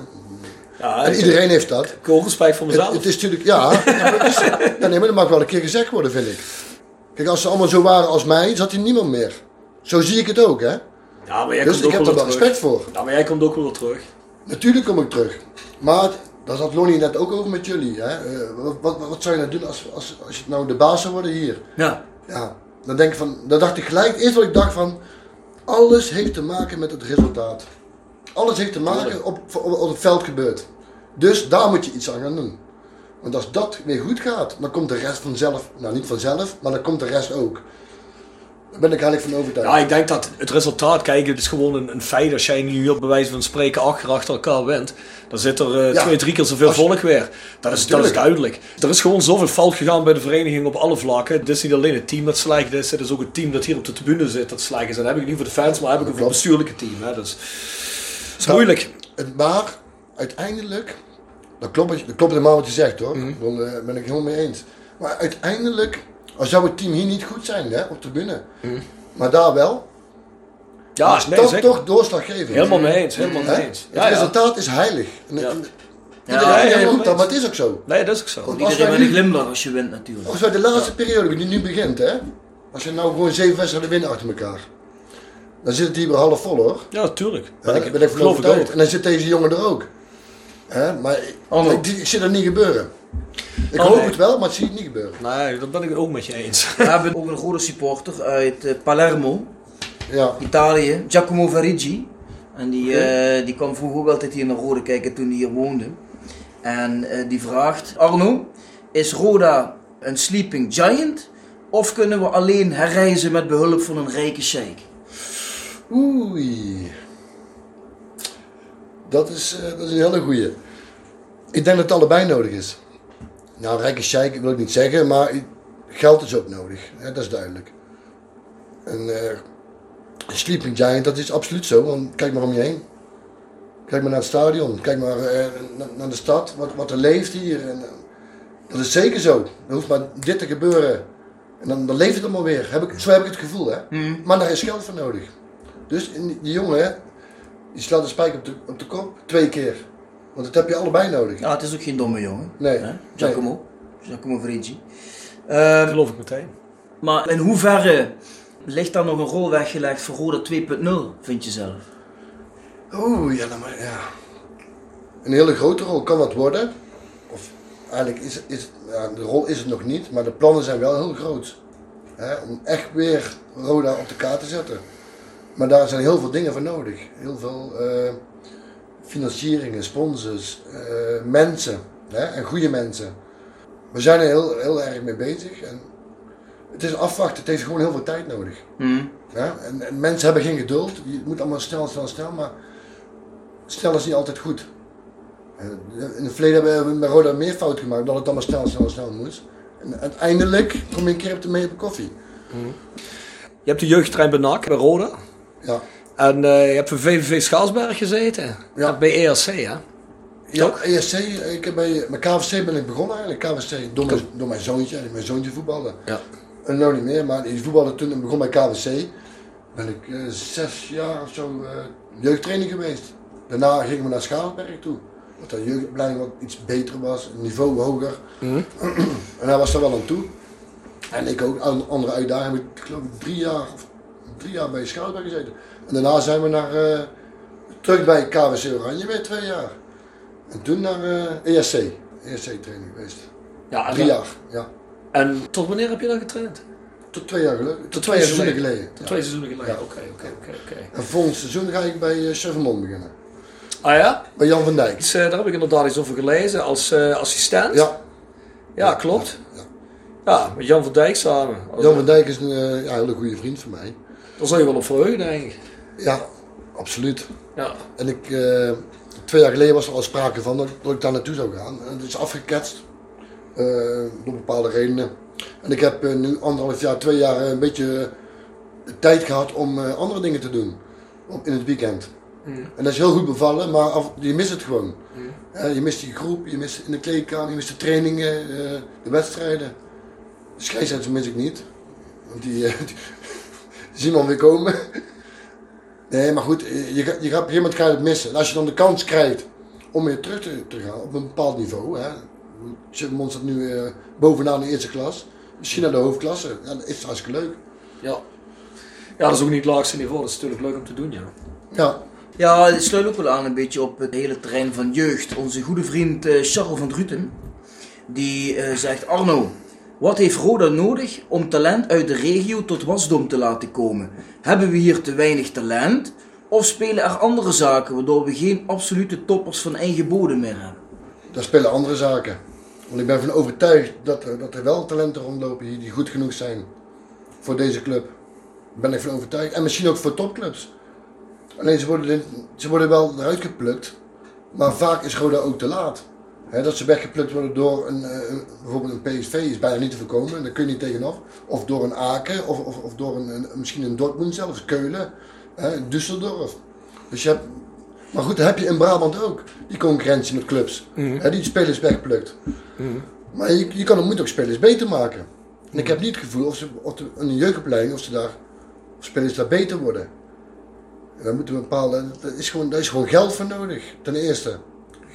Ja, En ik- iedereen heeft dat. ik heb ook respect voor mezelf. het is natuurlijk, ja, ja, maar het is- ja, nee, maar dat mag wel een keer gezegd worden, vind ik. Kijk, als ze allemaal zo waren als mij, zat hier niemand meer. Zo zie ik het ook, hè. ja, maar jij Dus komt ik ook heb wel er wel respect voor. Ja, maar jij komt ook wel weer terug. Natuurlijk kom ik terug. Maar, daar zat Lonnie net ook over met jullie, hè. Eh, wat, wat, wat zou je nou doen als, als, als je nou de baas zou worden hier? Ja. Ja, dan denk ik van, dan dacht ik gelijk, eerst wat ik dacht van, alles heeft te maken met het resultaat. Alles heeft te maken op, op, op het veld gebeurt. Dus daar moet je iets aan gaan doen. Want als dat weer goed gaat, dan komt de rest vanzelf, nou niet vanzelf, maar dan komt de rest ook. Daar ben ik eigenlijk van overtuigd. Ja, ik denk dat het resultaat, kijk, het is gewoon een, een feit. Als jij nu op bewijs van spreken achter, achter elkaar wint, dan zit er eh, Ja. twee, drie keer zoveel je- volk weer. Dat is, dat is duidelijk. Er is gewoon zoveel fout gegaan bij de vereniging op alle vlakken. Het is niet alleen het team dat slecht is, het is ook het team dat hier op de tribune zit dat slecht is. En dat heb ik niet voor de fans, maar heb ik over het klopt. bestuurlijke team. Hè. Dus, het is moeilijk. Het, maar uiteindelijk, dat klopt, dat klopt helemaal wat je zegt hoor, Mhm. daar eh, ben ik helemaal mee eens. Maar uiteindelijk, als zou het team hier niet goed zijn hè, op de tribune, maar daar wel. Ja, is nee, zeker. toch doorslaggevend. Helemaal mee eens, helemaal mee eens. Het Ja, ja. resultaat is heilig. Ja. Ja, iedereen ja, ja, maar het is ook zo. Nee, dat is ook zo. Als Iedereen wij met een glimlach als je wint natuurlijk. Als wij de laatste periode die nu begint, hè, als je nou gewoon zeven wedstrijden winnen achter elkaar, dan zit het hier weer half vol hoor. Ja, tuurlijk. Ben ben ik, ben ik van geloof ik overtuigd. ook. En dan zit deze jongen er ook. Hè, maar ik, ik zie dat niet gebeuren. Ik Oh, hoop nee. het wel, maar het zie ik niet gebeuren. Nee, dat ben ik het ook met je eens. We hebben ook een rode supporter uit eh, Palermo, Ja, Italië, Giacomo Verigi. En die, eh, die kwam vroeger ook altijd hier naar Rode kijken toen hij hier woonde. En eh, die vraagt, Arno, is Roda een sleeping giant? Of kunnen we alleen herreizen met behulp van een rijke sheik? Oei. Dat is, eh, dat is een hele goeie. Ik denk dat het allebei nodig is. Nou, rijke sheik wil ik niet zeggen, maar geld is ook nodig. Hè, dat is duidelijk. En eh, een sleeping giant, dat is absoluut zo. Want kijk maar om je heen. Kijk maar naar het stadion. Kijk maar eh, na- naar de stad. Wat, wat er leeft hier. En, eh, dat is zeker zo. Er hoeft maar dit te gebeuren. En dan, dan leeft het allemaal weer. Heb ik, zo heb ik het gevoel, hè. Maar daar is geld voor nodig. Dus die, jongen, hè, die slaat de spijker op de, op de kop twee keer. Want dat heb je allebei nodig. Ja, het is ook geen domme jongen. Nee. Hè? Giacomo. Giacomo Verigi. Ehm, geloof ik meteen. maar in hoeverre ligt daar nog een rol weggelegd voor Roda 2.0, vind je zelf? Oeh, ja, maar ja. Een hele grote rol kan dat worden. Of eigenlijk is, is ja, de rol is het nog niet, maar de plannen zijn wel heel groot. Hè, om echt weer Roda op de kaart te zetten. Maar daar zijn heel veel dingen voor nodig. Heel veel eh, financieringen, sponsors, eh, mensen. Hè, en goede mensen. We zijn er heel, heel erg mee bezig. En het is afwachten, het heeft gewoon heel veel tijd nodig. Ja, en, en mensen hebben geen geduld. Je moet allemaal snel, snel, snel. Maar snel is niet altijd goed. Eh, In het verleden hebben we met Roda meer fout gemaakt. Dat het allemaal snel, snel, snel moest. En uiteindelijk kom je een keer op de mee op koffie. Je hebt de jeugdtrein bij NAC, bij Roda. Ja. En eh, je hebt voor VVV Schaalsberg gezeten. Ja. Bij ERC, hè? Ja, ESC, ik heb bij, met KVC ben ik begonnen eigenlijk. KVC, door mijn, door mijn zoontje. En mijn zoontje voetbalde. Ja. En nou niet meer, maar die voetbalde toen en begon bij KVC. Ben ik eh, zes jaar of zo eh jeugdtraining geweest. Daarna gingen we naar Schaalberg toe. Dat de jeugdopleiding wat iets beter was, een niveau hoger. en hij was daar wel aan toe. En ik ook, andere uitdaging. Heb Ik geloof drie jaar, of drie jaar bij Schaalberg gezeten. En daarna zijn we naar, eh, terug bij KVC Oranje weer twee jaar. En toen naar eh ESC, ESC training geweest. Ja, Drie jaar, ja. En tot wanneer heb je dan getraind? Tot twee jaar geleden. Tot, Tot twee seizoenen geleden. Tot Ja. twee seizoenen geleden. Oké, oké, oké. En volgend seizoen ga ik bij uh, Chevermont beginnen. Ah ja? Bij Jan van Dijk. Dus, eh, daar heb ik inderdaad iets over gelezen als eh, assistent. Ja, Ja, klopt. ja. Ja, met Jan van Dijk samen. Jan van Dijk is een eh, hele goede vriend van mij. Daar zou je wel op verheugen, denk ik. Ja, absoluut. Ja. En ik, eh, twee jaar geleden was er al sprake van dat, dat ik daar naartoe zou gaan. En het is afgeketst. eh, door bepaalde redenen. En ik heb eh, nu anderhalf jaar, twee jaar een beetje tijd gehad om andere dingen te doen. Op, in het weekend. En dat is heel goed bevallen, maar af, je mist het gewoon. Eh, je mist die groep, je mist in de kleedkamer, je mist de trainingen, de wedstrijden. De mis ik niet. Want die, die, die zien we alweer komen. Nee, maar goed, je, je, gaat- je gaat op een gegeven moment ga je het missen. En als je dan de kans krijgt om weer terug te, te gaan op een bepaald niveau. Hè. Chipmond staat nu eh, bovenaan de eerste klas. Misschien naar de hoofdklasse. Ja, dat is hartstikke leuk. Ja. Ja, dat is ook niet het laagste niveau. Dat is natuurlijk leuk om te doen, ja. Ja, Ja, het sluit ook wel aan een beetje op het hele terrein van jeugd. Onze goede vriend eh, Charles van Druten, die eh, zegt Arno, wat heeft Roda nodig om talent uit de regio tot wasdom te laten komen? Hebben we hier te weinig talent? Of spelen er andere zaken waardoor we geen absolute toppers van eigen bodem meer hebben? daar spelen andere zaken. Want ik ben van overtuigd dat er, dat er wel talenten rondlopen hier die goed genoeg zijn voor deze club. Daar ben ik van overtuigd. En misschien ook voor topclubs. Alleen ze worden, ze worden wel eruit geplukt. Maar vaak is Roda ook te laat. Dat ze weggeplukt worden door een, eh, een- bijvoorbeeld een PSV is bijna niet te voorkomen. Daar kun je niet tegenaf. Of door een Aken. Of, of, of door een, een- misschien een Dortmund zelfs. Keulen. Hè, Düsseldorf. Dus je hebt, maar goed, dat heb je in Brabant ook. Die concurrentie met clubs. Hè, die spelers wegplukt. Maar je, je kan en moet ook spelers beter maken. En ik heb niet het gevoel of ze of de, in een jeugdopleiding of ze daar of spelers daar beter worden. En dan moeten we bepalen. Daar is gewoon, daar is gewoon geld voor nodig. Ten eerste.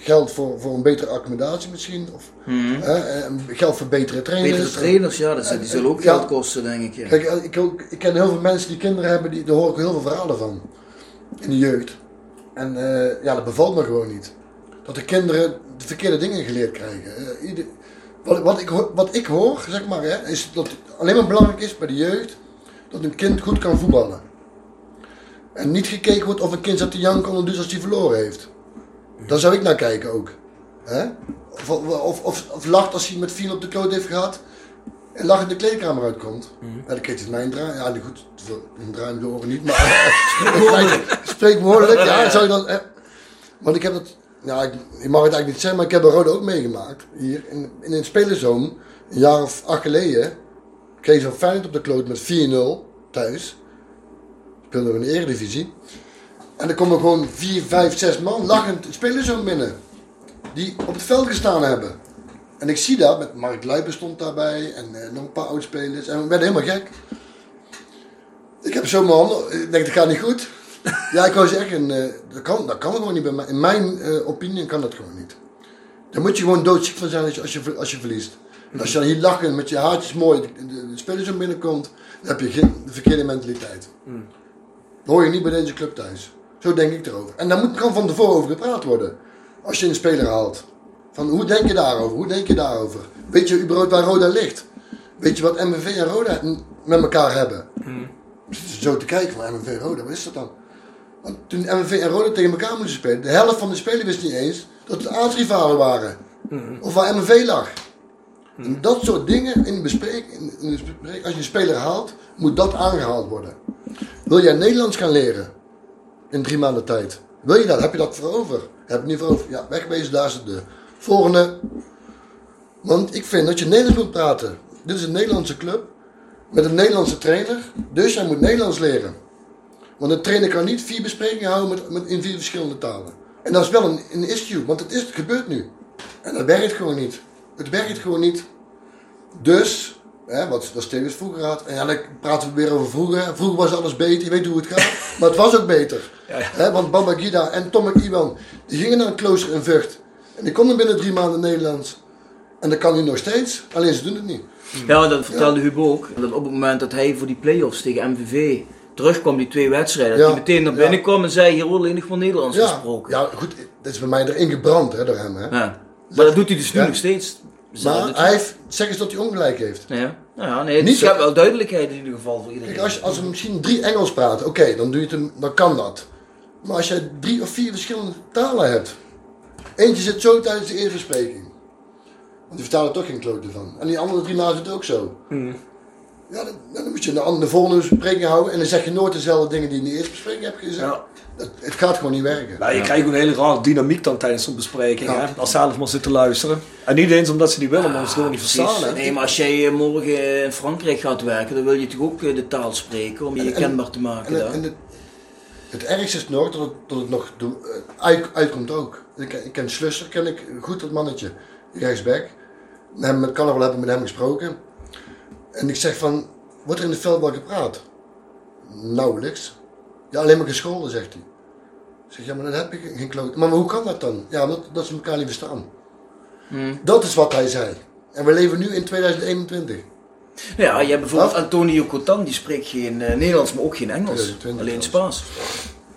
Geld voor, voor een betere accommodatie misschien. Of hè, en geld voor betere trainers. Betere trainers, ja, dat, die zullen ook Ja. geld kosten, denk ik. Ja. Kijk, ik, ook, ik ken heel veel mensen die kinderen hebben, die, daar hoor ik heel veel verhalen van. In de jeugd. En eh, ja, dat bevalt me gewoon niet. Dat de kinderen de verkeerde dingen geleerd krijgen. Eh, ieder- Wat, wat, ik, hoor- wat ik hoor, zeg maar, hè, is dat het alleen maar belangrijk is bij de jeugd dat een kind goed kan voetballen. En niet gekeken wordt of een kind zat te janken ondertussen als hij verloren heeft. Daar zou ik naar kijken ook. Hè? Of, of, of, of lacht als hij met vier op de kloot heeft gehad en lach in de kleedkamer uitkomt. Ja, dan kreeg hij mij een draai. Ja, goed, een draai in de oren niet, maar spreekwoordelijk. Ja, zou je dan. Want ik heb dat. Ja, ik, ik mag het eigenlijk niet zeggen, maar ik heb een rode ook meegemaakt. Hier in, in een spelerzoom, een jaar of acht geleden, kreeg ze van Feyenoord op de kloot met 4-0 thuis. Speelden we in de Eredivisie. En er komen gewoon 4, 5, 6 man lachend het spelerzoom binnen. Die op het veld gestaan hebben. En ik zie dat, met Mark Luipen stond daarbij en eh, nog een paar oudspelers. En we werden helemaal gek. Ik heb zo mijn handen, ik denk dat gaat niet goed. Ja, ik wou zeggen, eh, dat, kan, dat kan gewoon niet bij mij. In mijn eh, opinie kan dat gewoon niet. Dan moet je gewoon doodziek van zijn als je, als je, ver- als je verliest. En als je dan hier lachen met je haartjes mooi, de, de, de speler zo binnenkomt, dan heb je geen de verkeerde mentaliteit. Dat hoor je niet bij deze club thuis. Zo denk ik erover. En daar moet, kan van tevoren over gepraat worden. Als je een speler haalt. Van hoe denk je daarover? Hoe denk je daarover? Weet je überhaupt waar Roda ligt? Weet je wat MVV en Roda met elkaar hebben? Zitten zo te kijken van MVV en Roda, wat is dat dan? Want toen MVV en Roda tegen elkaar moesten spelen, de helft van de spelers wist niet eens dat het aardsrivalen waren. Of waar MVV lag. En dat soort dingen in de bespreking, in, in de bespreking, als je een speler haalt, moet dat aangehaald worden. Wil jij Nederlands gaan leren? In drie maanden tijd. Wil je dat? Heb je dat voor over? Heb je niet voor over? Ja, wegwezen, daar is de. Volgende. Want ik vind dat je Nederlands moet praten. Dit is een Nederlandse club. Met een Nederlandse trainer. Dus jij moet Nederlands leren. Want een trainer kan niet vier besprekingen houden met, met, in vier verschillende talen. En dat is wel een, een issue, want het, is, het gebeurt nu. En dat werkt gewoon niet. Het werkt gewoon niet. Dus, hè, wat, Stevens vroeger had. En ja, dan praten we weer over vroeger. Vroeger was alles beter, je weet hoe het gaat. maar het was ook beter. Hè, want Baba Gida en Tomek Iwan, die gingen naar een klooster in Vught. En die konden binnen drie maanden Nederlands. En dat kan nu nog steeds, alleen ze doen het niet. Ja, dat vertelde Hugo ook. Dat op het moment dat hij voor die play-offs tegen MVV terugkwam, die twee wedstrijden, dat Ja, hij meteen naar ja. binnen kwam en zei, hier wordt alleen nog maar Nederlands Ja, gesproken. ja, goed, dat is bij mij erin gebrand hè, door hem. Hè. Ja. Maar dat doet hij dus nu Ja. nog steeds. Maar hij heeft, zeg eens dat hij ongelijk heeft. Ja, nou ja, nee, het Niet schept wel duidelijkheid in ieder geval voor iedereen. Kijk, als, als we misschien drie Engels praten, oké, dan doe je het hem, dan kan dat. Maar als je drie of vier verschillende talen hebt. Eentje zit zo tijdens de eerste bespreking. Want die vertalen toch geen klote van. En die andere drie na zitten ook zo. Ja, dan, dan moet je de, andere- volgende bespreking houden. En dan zeg je nooit dezelfde dingen die je in de eerste bespreking hebt gezegd. Ja. Dat, het gaat gewoon niet werken. Nou, je krijgt een hele rare dynamiek dan tijdens zo'n bespreking. Ja. Hè? Als ze zelf maar zitten luisteren. En niet eens omdat ze niet willen, maar omdat ze gewoon niet verstaan. Hè? Nee, maar als jij eh, morgen in Frankrijk gaat werken, dan wil je toch ook eh, de taal spreken om je En- en- kenbaar te maken En, en het, het ergste is nog dat het, dat het nog eh, uit, uitkomt ook. Ik, ken- ik ken Slusser, ken ik goed dat mannetje, rechtsback. We hebben met Carnaval hebben met hem gesproken. En ik zeg van, wordt er in de veldbal gepraat? Nauwelijks. Ja, alleen maar gescholden, zegt hij. Ik zeg, ja, maar dan heb ik geen kloot. Maar hoe kan dat dan? Ja, omdat dat ze elkaar niet verstaan. Dat is wat hij zei. En we leven nu in 2021. Ja, je hebt bijvoorbeeld? Antonio Cotan, die spreekt geen eh, Nederlands, maar ook geen Engels. 2020 alleen. Spaans.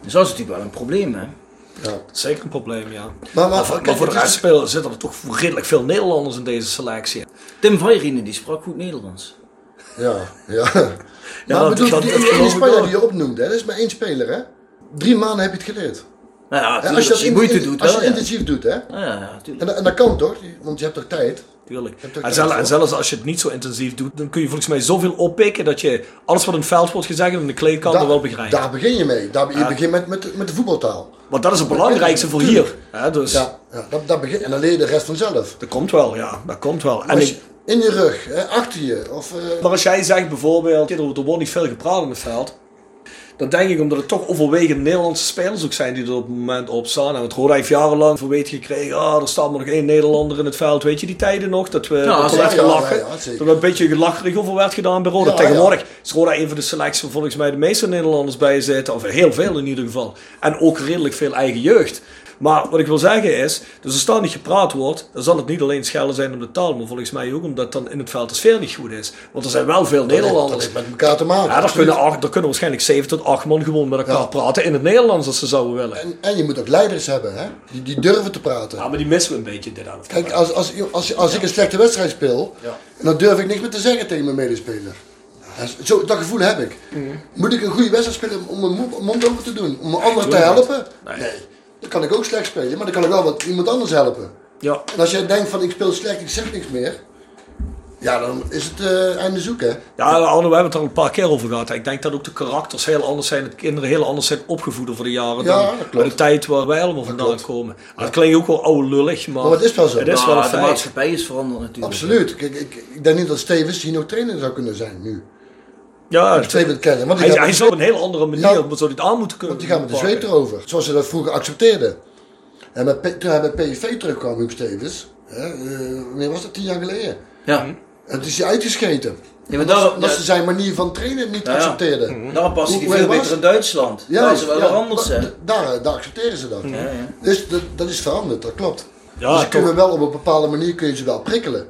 Dus dat is natuurlijk wel een probleem, hè? Ja. Zeker een probleem, ja. Maar, Maar, voor- kijk, maar voor de het is- rest spelen zitten er toch redelijk veel Nederlanders in deze selectie. Tim Vairine, die sprak goed Nederlands. Ja, ja. Ja, maar bedoel, dat- die ene ik speler die je opnoemt, hè, dat is maar één speler, hè? Drie maanden heb je het geleerd. Nou ja, Hè, tuurlijk, als je dat die in- moeite in- doet als je wel, het ja. intensief doet, hè? Ja, ja, tuurlijk. En, dat- en dat kan toch? Want je hebt toch tijd? Tuurlijk. hebt En, tijd en zelfs als je het niet zo intensief doet, dan kun je volgens mij zoveel oppikken dat je alles wat in het veld wordt gezegd en in de kleedkamer wel begrijpt. daar begin je mee. Daar, je begint met, met, met de voetbaltaal. Want dat is het belangrijkste voor hier. Hè, dus Ja, ja dat, dat begin, en dan leer je de rest vanzelf. dat komt wel, ja. Dat komt wel. En Als ik, je- in je rug, hè, achter je. Of, eh, maar als jij zegt bijvoorbeeld, er er wordt niet veel gepraat in het veld. Dan denk ik omdat het toch overwegend Nederlandse spelers ook zijn die er op het moment op staan. En het Roda heeft jarenlang voor weten gekregen, ah, er staat maar nog één Nederlander in het veld. Weet je die tijden nog? Dat we dat er werd Ja, ja, gelachen. ja, ja, zeker. dat er een beetje gelacherig over werd gedaan bij Roda. Ja, Tegenwoordig is Roda een van de selecties waar volgens mij de meeste Nederlanders bij zitten. Of heel veel in ieder geval. En ook redelijk veel eigen jeugd. Maar wat ik wil zeggen is, dus als er niet gepraat wordt, dan zal het niet alleen schelden zijn om de taal, maar volgens mij ook omdat dan in het veld de sfeer niet goed is. Want er zijn wel veel Dat heeft- dat Nederlanders. heeft met elkaar te maken. Ja, daar absoluut. kunnen, acht, daar kunnen waarschijnlijk 7 tot 8 man gewoon met elkaar Ja. praten in het Nederlands als ze zouden willen. En, en je moet ook leiders hebben, hè? Die, die durven te praten. Ja, maar die missen we een beetje dit aan het Kijk, als, als, als, als ik een slechte wedstrijd speel, dan durf ik niks meer te zeggen tegen mijn medespeler. Zo, dat gevoel heb ik. Mhm. Moet ik een goede wedstrijd spelen om mijn mond, open te doen? Om een ander te helpen? Nee. Dan kan ik ook slecht spelen, maar dan kan ik wel wat iemand anders helpen. Ja. En als jij denkt van ik speel slecht, ik zeg niks meer. Ja, dan is het eh, einde zoek, hè? Ja, Arno, we hebben het er al een paar keer over gehad. Ik denk dat ook de karakters heel anders zijn. Dat kinderen heel anders zijn opgevoed over de jaren. Ja, dan dat klopt. de tijd waar wij allemaal vandaan komen. Het klinkt ook wel oude lullig, maar, Maar het is wel zo. Het is wel een de feit. maatschappij is veranderd natuurlijk. Absoluut. Kijk, ik, ik denk niet dat Stevens hier nog trainer zou kunnen zijn nu. Ja, twee wil kennen. Want die hij, hij met- zou op een hele andere manier Ja. zou hij het aan moeten kunnen. Want die gaan met de zweep erover. Zoals ze dat vroeger accepteerden. En met, toen hij bij PSV terugkwam, Huub Stevens. Hè, eh, wanneer was dat? Tien jaar geleden. Ja. En toen is hij uitgescheten. Ja, maar Omdat, daarom- omdat ja. ze zijn manier van trainen niet Ja, accepteerden. Daarom past hij veel beter in het? Duitsland. Ja, Daar is het wel anders, Daar, daar accepteren ze dat. Ja, ja. Dus dat, dat is veranderd, dat klopt. Ja, dus ze kunnen wel op een bepaalde manier kun je ze wel prikkelen.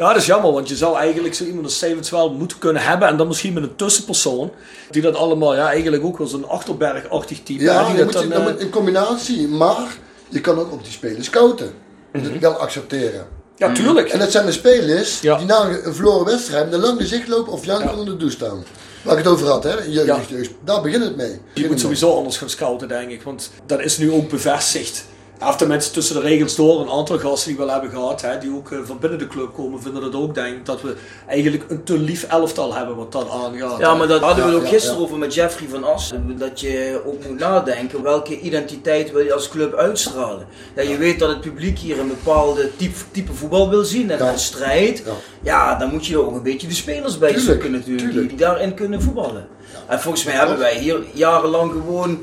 Ja, dat is jammer, want je zou eigenlijk zo iemand als Stevens wel moeten kunnen hebben. En dan misschien met een tussenpersoon. Die dat allemaal, ja, eigenlijk ook wel zo'n achterberg-achtig type. Ja, die dan dat moet je, dan, dan eh, in combinatie. Maar je kan ook op die spelers scouten. Dat wel accepteren. ja, tuurlijk. En dat zijn de spelers Ja. die na een verloren wedstrijd met een lang gezicht lopen of janken onder de douche staan. Waar ik het over had, hè? Jeugd, Ja. jeugd. Daar begint het mee. Je moet sowieso anders gaan scouten, denk ik. Want dat is nu ook bevestigd. Of de mensen tussen de regels door, een aantal gasten die we wel hebben gehad, hè, die ook eh, van binnen de club komen, vinden dat ook, denk ik, dat we eigenlijk een te lief elftal hebben wat dat aangaat. Ja, maar dat hadden we Ja, ook ja, gisteren ja. over met Jeffrey van Assen. Dat je ook moet nadenken welke identiteit wil je als club uitstralen. Ja, je weet dat het publiek hier een bepaalde type, type voetbal wil zien en Ja. een strijd. Ja. Ja. dan moet je er ook een beetje de spelers bij zoeken natuurlijk, die, tuurlijk. die daarin kunnen voetballen. En volgens mij hebben wij hier jarenlang gewoon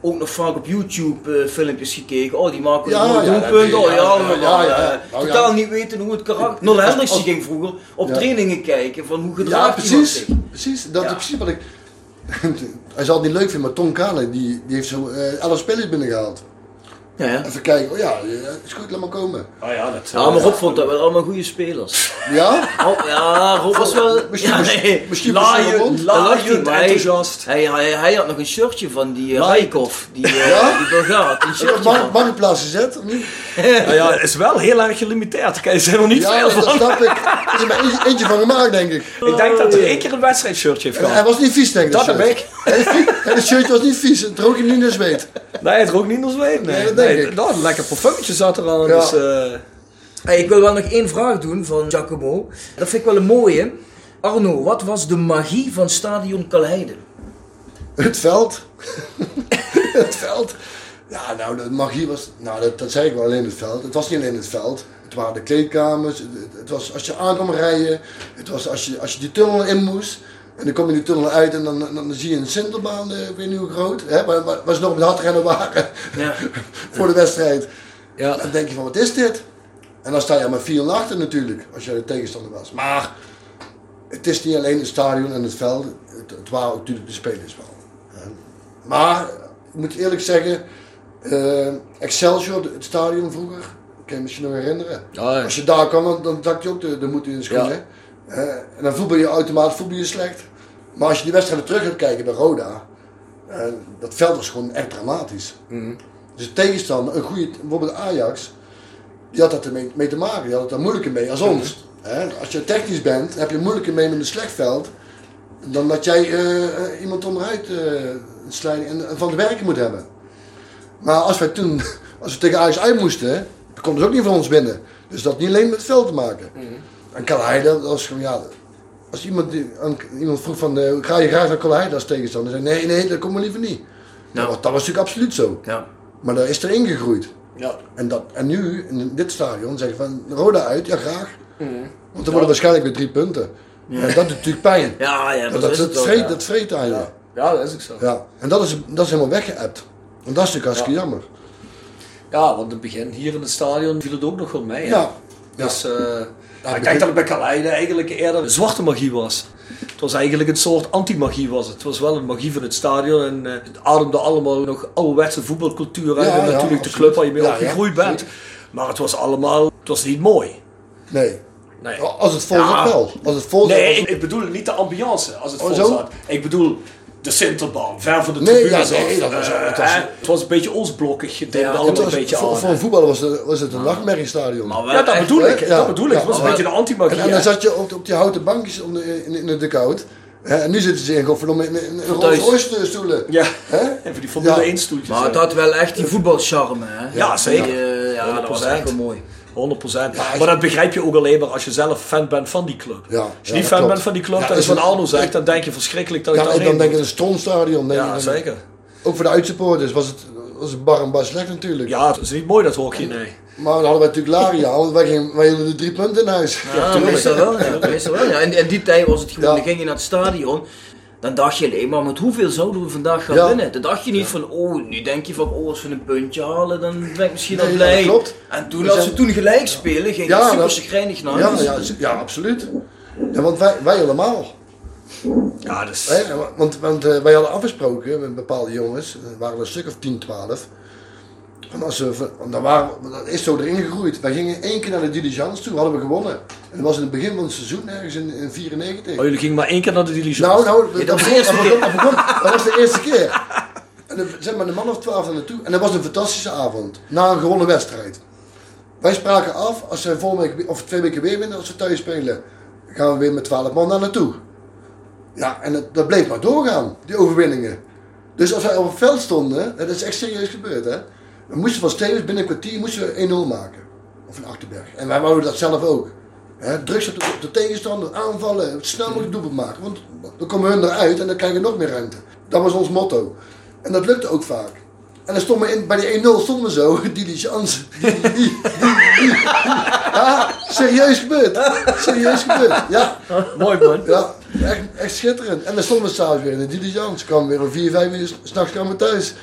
ook nog vaak op YouTube eh, filmpjes gekeken. Oh, die maken Ja, een ja, doelpunt. ja, Oh ja, ja, ja, ja. Nou, ja. totaal niet weten hoe het karakter... Nol Hendricks die ging vroeger op Ja. trainingen kijken van hoe Ja, gedraagt iemand precies. zich. Precies. Dat Ja. is precies wat ik. Hij zal het niet leuk vinden, maar Tom Kane, die, die heeft zo eh 11 spelers binnengehaald. Ja, ja. Even kijken, oh ja, eh, is goed, laat maar komen. Ah ja, dat, Ja, maar Rob vond dat wel allemaal goede spelers. Ja? Rob, ja, Rob was wel... Misschien- ja, nee. misschien laaiend enthousiast. Hij, hij, hij had nog een shirtje van die Laaiend. Rijkov, die, uh, Ja? die Bulgaar. Shirtje mar- van. marktplaats gezet? Of niet? Ja, het is wel heel erg gelimiteerd. Daar kan je er nog niet Ja, veel dat snap ik. Er is er maar eentje, eentje van gemaakt, denk ik. Ik denk dat hij één keer een wedstrijdshirtje heeft En hij gehad. was niet vies, denk ik. Dat heb ik. En het shirtje was niet vies, het rook je niet naar zweet. Nee, het rook niet naar zweet. Nee, Nee, ik. nou, een lekker parfumtje zat eraan. Ja. Dus, eh, Hey, ik wil wel nog één vraag doen van Giacomo. Dat vind ik wel een mooie. Arno, wat was de magie van stadion Kalheide? Het veld. het veld. Ja, nou, de magie was. Nou, dat, dat zei ik wel alleen het veld. Het was niet alleen het veld. Het waren de kleedkamers. Het, het was als je aan kwam rijden. Het was als je, als je die tunnel in moest. En dan kom je die tunnel uit en dan, dan, dan zie je een Sintelbaan, eh, ik weet niet hoe groot. Hè, waar, waar, ze nog met hardrennen waren. Ja. voor de wedstrijd. ja. Dan denk je van, wat is dit? En dan sta je maar 4 achter natuurlijk, als jij de tegenstander was. Maar het is niet alleen het stadion en het veld. Het, het waren natuurlijk de spelers wel. Eh, Maar, ik moet eerlijk zeggen, eh, Excelsior, het stadion vroeger, kan je misschien nog herinneren. Ja, ja. Als je daar kwam, dan, dan je ook de, de moed in de schoenen. Eh, en dan voetbal je automatisch voetbal je slecht. Maar als je die wedstrijden terug gaat kijken bij Roda, eh, dat veld was gewoon echt dramatisch. Dus de tegenstander, een goede, bijvoorbeeld Ajax, die had dat ermee mee te maken. Die had het daar moeilijker mee als ons. Hè? Als je technisch bent, heb je moeilijker mee met een slecht veld. Dan dat jij eh, iemand onderuit eh slijden en, van het werken moet hebben. Maar als wij toen, als we tegen Ajax uit moesten, dan kon het ook niet van ons binnen. Dus dat had niet alleen met het veld te maken. En Kalheide, dat was gewoon, ja, als iemand, iemand vroeg van, eh, ga je graag naar Kalheide als tegenstander? Dan zei nee, nee, dat komt me liever niet. Dat, was, dat was natuurlijk absoluut zo. Ja. Maar daar is erin gegroeid. Ja. En, dat, en nu, in dit stadion, zeggen van Roda uit, ja graag. Want er worden waarschijnlijk weer drie punten. En dat doet natuurlijk pijn. Ja, ja, dat, dat, is ook, vreet, ja. dat vreet aan je. Ja. Ja. ja, dat is ook zo. En dat is, dat is helemaal weggeëpt. En dat is natuurlijk hartstikke jammer. Ja, want in het begin hier in het stadion viel het ook nog wel mee. hè. Ja. Dus eh, ik denk dat het bij Kaleide eigenlijk eerder zwarte magie was. Het was eigenlijk een soort anti-magie was het. Het was wel een magie van het stadion en eh, het ademde allemaal nog ouderwetse voetbalcultuur uit. Ja, en ja, natuurlijk de club waar je mee Ja, opgegroeid bent. Maar het was allemaal, het was niet mooi. Nee. Nee. Als het vol zat wel. Als het vol zat. Nee, als ik, bedoel niet de ambiance als het Oh, vol zat. Ik bedoel de Sinterbaan, ver van de Nee, ja, nee, dat was- Eh, het was- eh, het was een beetje Oostblokkig. Het deed Ja, allemaal was- een beetje voor, aan. voor een voetballer was het, was het een nachtmerriestadion. Ja, dat echt- bedoel ik. Ja. Dat bedoel ik. Het was een beetje de anti-magie. En, en dan zat je op, op die houten bankjes in, in de dugout. Hè, en nu zitten ze in godverdomme in, in, in stoelen. Ja, Hè? even die Formule Ja. 1 stoeltjes. Maar het had wel echt die voetbalcharme, hè? Ja, zeker. Eh, ja, dat was 100%. echt wel mooi. 100%. maar dat begrijp je ook alleen maar als je zelf fan bent van die club. Ja, als je ja, niet dat fan klopt. bent van die club, Ja, dan is wat een- Arno zegt, dan denk je verschrikkelijk dat je Ja, daar en dan denk ik moet. een Stronstadion. denk Ja, je, zeker. Ook voor de uitsupporters was het, was het bar en bar slecht natuurlijk. Ja, het is niet mooi dat hockey, nee. Maar dan hadden wij natuurlijk Laria, want wij, gingen, wij hielden de drie punten in huis. Ja, meestal wel. Ja, meestal wel. Ja. In, in die tijd was het gewoon, Ja. dan ging je naar het stadion. Dan dacht je alleen maar, met hoeveel zouden we vandaag gaan Ja. winnen? Dan dacht je niet van, oh, nu denk je van, oh, als we een puntje halen, dan ben ik misschien al blij. dat klopt. En toen, We als zijn- we toen gelijk spelen, ging het super chagrijnig naar Ja, ja, ja, absoluut. Ja, want wij, wij allemaal. Ja, dus... Want want eh, wij hadden afgesproken met bepaalde jongens, er waren er een stuk of 10, 12. Als we, want dan waren, we- dat is zo erin gegroeid. Wij gingen één keer naar de diligence toe, hadden we gewonnen. En dat was in het begin van het seizoen, ergens in 1994. Oh, jullie gingen maar één keer naar de diligence. Nou, nou, dat dat, was de begon, eerste dat, begon, dat, begon- dat was de eerste keer. En er zijn maar een man of twaalf daar naartoe. En dat was een fantastische avond. Na een gewonnen wedstrijd. Wij spraken af, als ze volgende week, of twee weken weer winnen, als we thuis spelen, gaan we weer met twaalf man daar naartoe. Ja, en dat, dat bleef maar doorgaan, die overwinningen. Dus als wij op het veld stonden, dat is echt serieus gebeurd hè. We moesten van Stevens binnen een kwartier moesten we 1-0 maken. Of een Achterberg. En wij wouden dat zelf ook. Hè, druk zetten op de tegenstander, aanvallen, snel mogelijk doelpunt maken. Want dan komen hun eruit en dan krijgen we nog meer ruimte. Dat was ons motto. En dat lukte ook vaak. En dan stonden we in, bij die 1-0 stonden we zo, die. Ja, serieus gebeurd. Serieus gebeurd. Ja, Mooi man. ja echt, echt schitterend. En dan stonden we s'avonds weer in de diligence. Kwamen weer om 4, 5 uur s'nachts we thuis.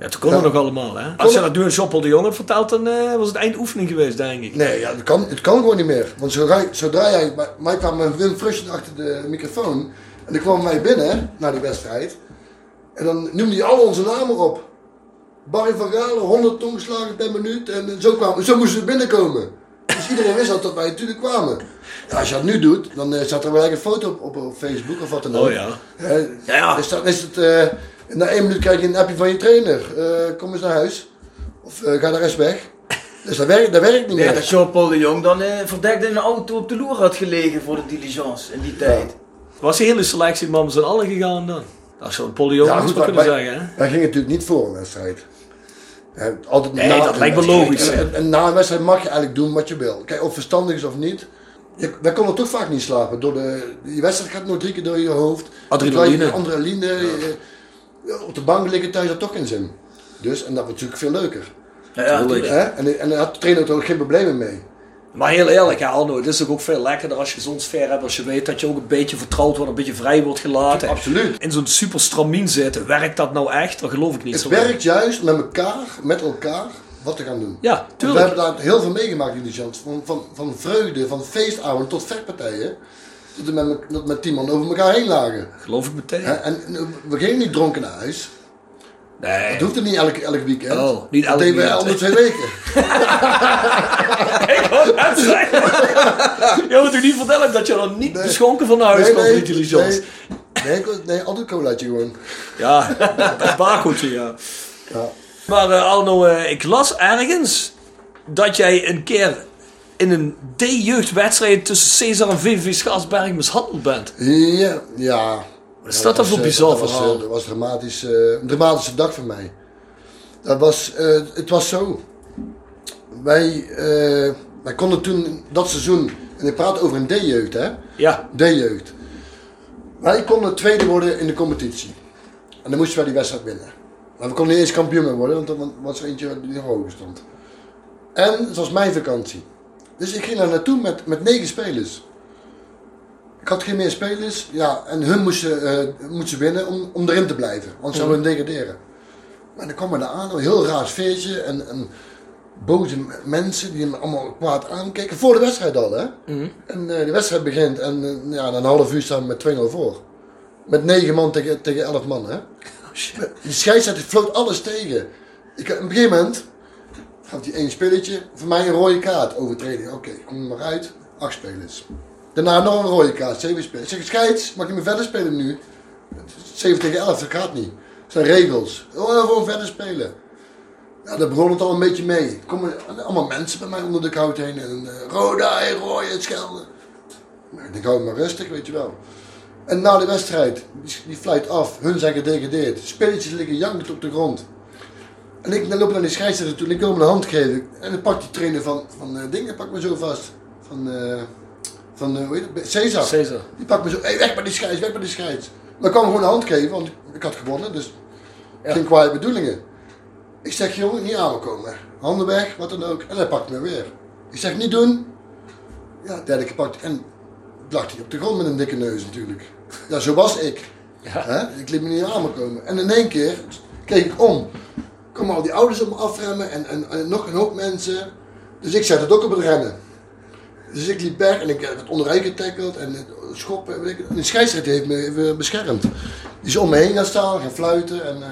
Ja, toen kon het nog allemaal, hè. Als je dat nu aan Joppel de verteld, dan eh, was het eindoefening geweest, denk ik. Nee, ja, het, kan, het kan gewoon niet meer. Want zodra, zodra jij... Mij kwam Wim Frusje achter de microfoon. En dan kwam wij binnen, naar die wedstrijd. En dan noemde hij al onze namen op. Barry van Galen, 100 tongslagen per minuut. En zo, kwamen, zo moesten we binnenkomen. Dus iedereen wist al dat wij natuurlijk kwamen. Ja, als je dat nu doet, dan eh, staat er wel een foto op, op, op Facebook of wat dan ook. Oh ja. Eh, Ja, ja. Dus dan is het... eh, na één minuut krijg je een appje van je trainer. Eh, kom eens naar huis. Of eh, ga de rest weg. Dus dat werkt, dat werkt niet Nee, meer. dat Jean-Paul de Jong dan eh, verdekt in een auto op de loer had gelegen voor de diligence in die tijd. Was die hele selectie man met z'n allen gegaan dan? Dat zou Paul de Jong Ja, ja, goed, wel maar kunnen wij- zeggen, hè. Wij gingen natuurlijk niet voor een wedstrijd. Altijd Nee, na dat een lijkt me wedstrijd. logisch. En, en na een wedstrijd mag je eigenlijk doen wat je wil. Kijk, of verstandig is of niet. Je, wij konden toch vaak niet slapen. Door de, die wedstrijd gaat nog drie keer door je hoofd. Adrenaline. Terwijl je- Adrenaline. je- op de bank liggen thuis had toch geen zin. Dus, en dat was natuurlijk veel leuker. Ja, ja, Tuurlijk. tuurlijk. Hè? En, en daar had de trainer er ook geen problemen mee. Maar heel eerlijk, ja, Arno, het is ook veel lekkerder als je zo'n sfeer hebt. Als je weet dat je ook een beetje vertrouwd wordt, een beetje vrij wordt gelaten. Absoluut. In zo'n super stramien zitten, werkt dat nou echt? Dat geloof ik niet Het zo. werkt juist met elkaar, met elkaar, wat te gaan doen. Ja, Want We tuurlijk. hebben daar heel veel meegemaakt in die chance. Van, van, van vreugde, van feestavond tot vechtpartijen. Dat we met, dat met tien man over elkaar heen lagen. Geloof ik meteen. Hè, En, en we gingen niet dronken naar huis. Nee. Dat hoefde niet elk, elk weekend. Oh, niet elk dat deden we weekend. de twee weken. Ik zeggen. Je moet u niet vertellen dat je dan niet Nee. beschonken van huis Nee, kwam nee, nee, nee, nee, altijd colaatje gewoon. Ja, dat bakeltje, ja. Ja. Maar eh, Arno, eh, ik las ergens dat jij een keer in een D-jeugdwedstrijd tussen Cesar en VVV Schaarsberg mishandeld bent. Ja, ja. Wat is dat dan was, voor eh, bizar dat was, verhaal? eh, Dat was dramatisch, eh, een dramatische dag voor mij. Dat was, het was zo. Wij, wij konden toen dat seizoen, en ik praat over een D-jeugd hè, Ja, D-jeugd. Wij konden tweede worden in de competitie. En dan moesten wij die wedstrijd winnen. Maar we konden niet eens kampioen worden, want er was er eentje die nog hoger stond. En het was mijn vakantie. Dus ik ging daar naartoe met, met negen spelers. Ik had geen meer spelers. Ja, en hun moesten, eh, moesten winnen om, om erin te blijven. Anders zouden we degraderen. Maar dan kwam er aan, een heel raar sfeertje. En, en boze mensen die hem allemaal kwaad aankijken. Voor de wedstrijd al, hè? En eh, de wedstrijd begint en eh, ja, na een half uur staan we met 2-0 voor. Met 9 man tegen, tegen 11 man, hè? Die scheidsrechter floot alles tegen. Ik, op een gegeven moment gaf hij één spelletje, voor mij een rode kaart overtreding. Oké, kom er maar uit, acht spelers. Daarna nog een rode kaart, zeven spelers. Zeg, scheids, mag je me verder spelen nu? 7 tegen 11, dat gaat niet. Dat zijn regels. Oh, gewoon verder spelen. Ja, daar begon het al een beetje mee. Er komen allemaal mensen bij mij onder de koud heen. En uh, Roda, hey, rooien, schelden. Maar ik denk, hou maar rustig, weet je wel. En na de wedstrijd, die, die fluit af. Hun zijn gedegradeerd. Spelletjes liggen jankend op de grond. En ik loop naar die scheidsrechter toe en ik wil hem een hand geven. En dan pakt die trainer van, van eh, dingen, pak me zo vast. Van, eh van eh, hoe heet het? Cesar. Cesar. Die pakt me zo, hey, weg met die scheids, weg met die scheids. Maar ik kwam hem gewoon een hand geven, want ik had gewonnen. Dus geen kwaaie bedoelingen. Ik zeg, jongen, niet aankomen. Handen weg, wat dan ook. En hij pakt me weer. Ik zeg, niet doen. Ja, derde keer pakt En lag hij op de grond met een dikke neus natuurlijk. Ja, zo was ik. Hè? Ik liet me niet aankomen. En in één keer keek ik om. Komen al die ouders op me afremmen en, en, nog een hoop mensen. Dus ik zet het ook op het rennen. Dus ik liep weg en ik werd onderuit getackled en eh, schoppen. En de scheidsrechter heeft me even beschermd. Die is om me heen gaan staan, gaan fluiten. En, eh,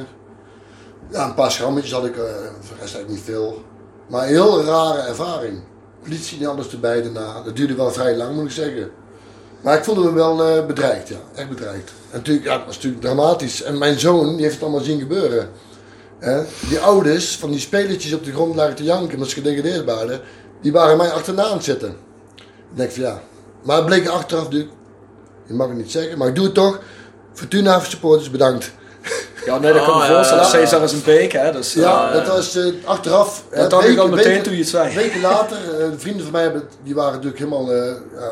ja, een paar schrammetjes had ik, eh, voor de rest eigenlijk niet veel. Maar een heel rare ervaring. Politie en alles erbij daarna. Dat duurde wel vrij lang, moet ik zeggen. Maar ik voelde me wel eh, bedreigd, ja. Echt bedreigd. En natuurlijk, ja, dat was natuurlijk dramatisch. En mijn zoon, die heeft het allemaal zien gebeuren. Hè? Die ouders van die spelertjes op de grond lagen te janken omdat ze gedegradeerd waren. Die waren mij achterna aan het zitten. Ik denk van ja. Maar het bleek achteraf, dus, je mag het niet zeggen, maar ik doe het toch. Fortuna supporters bedankt. Ja, nee, dat kan ik me ja, voorstellen. ja. Cesar is een beek, hè. Dus, Ja, eh, dat was eh, achteraf. hè, Dat dacht ik al meteen weken- toen je het zei. Weken later, eh, de vrienden van mij hebben, die waren natuurlijk helemaal eh, ja,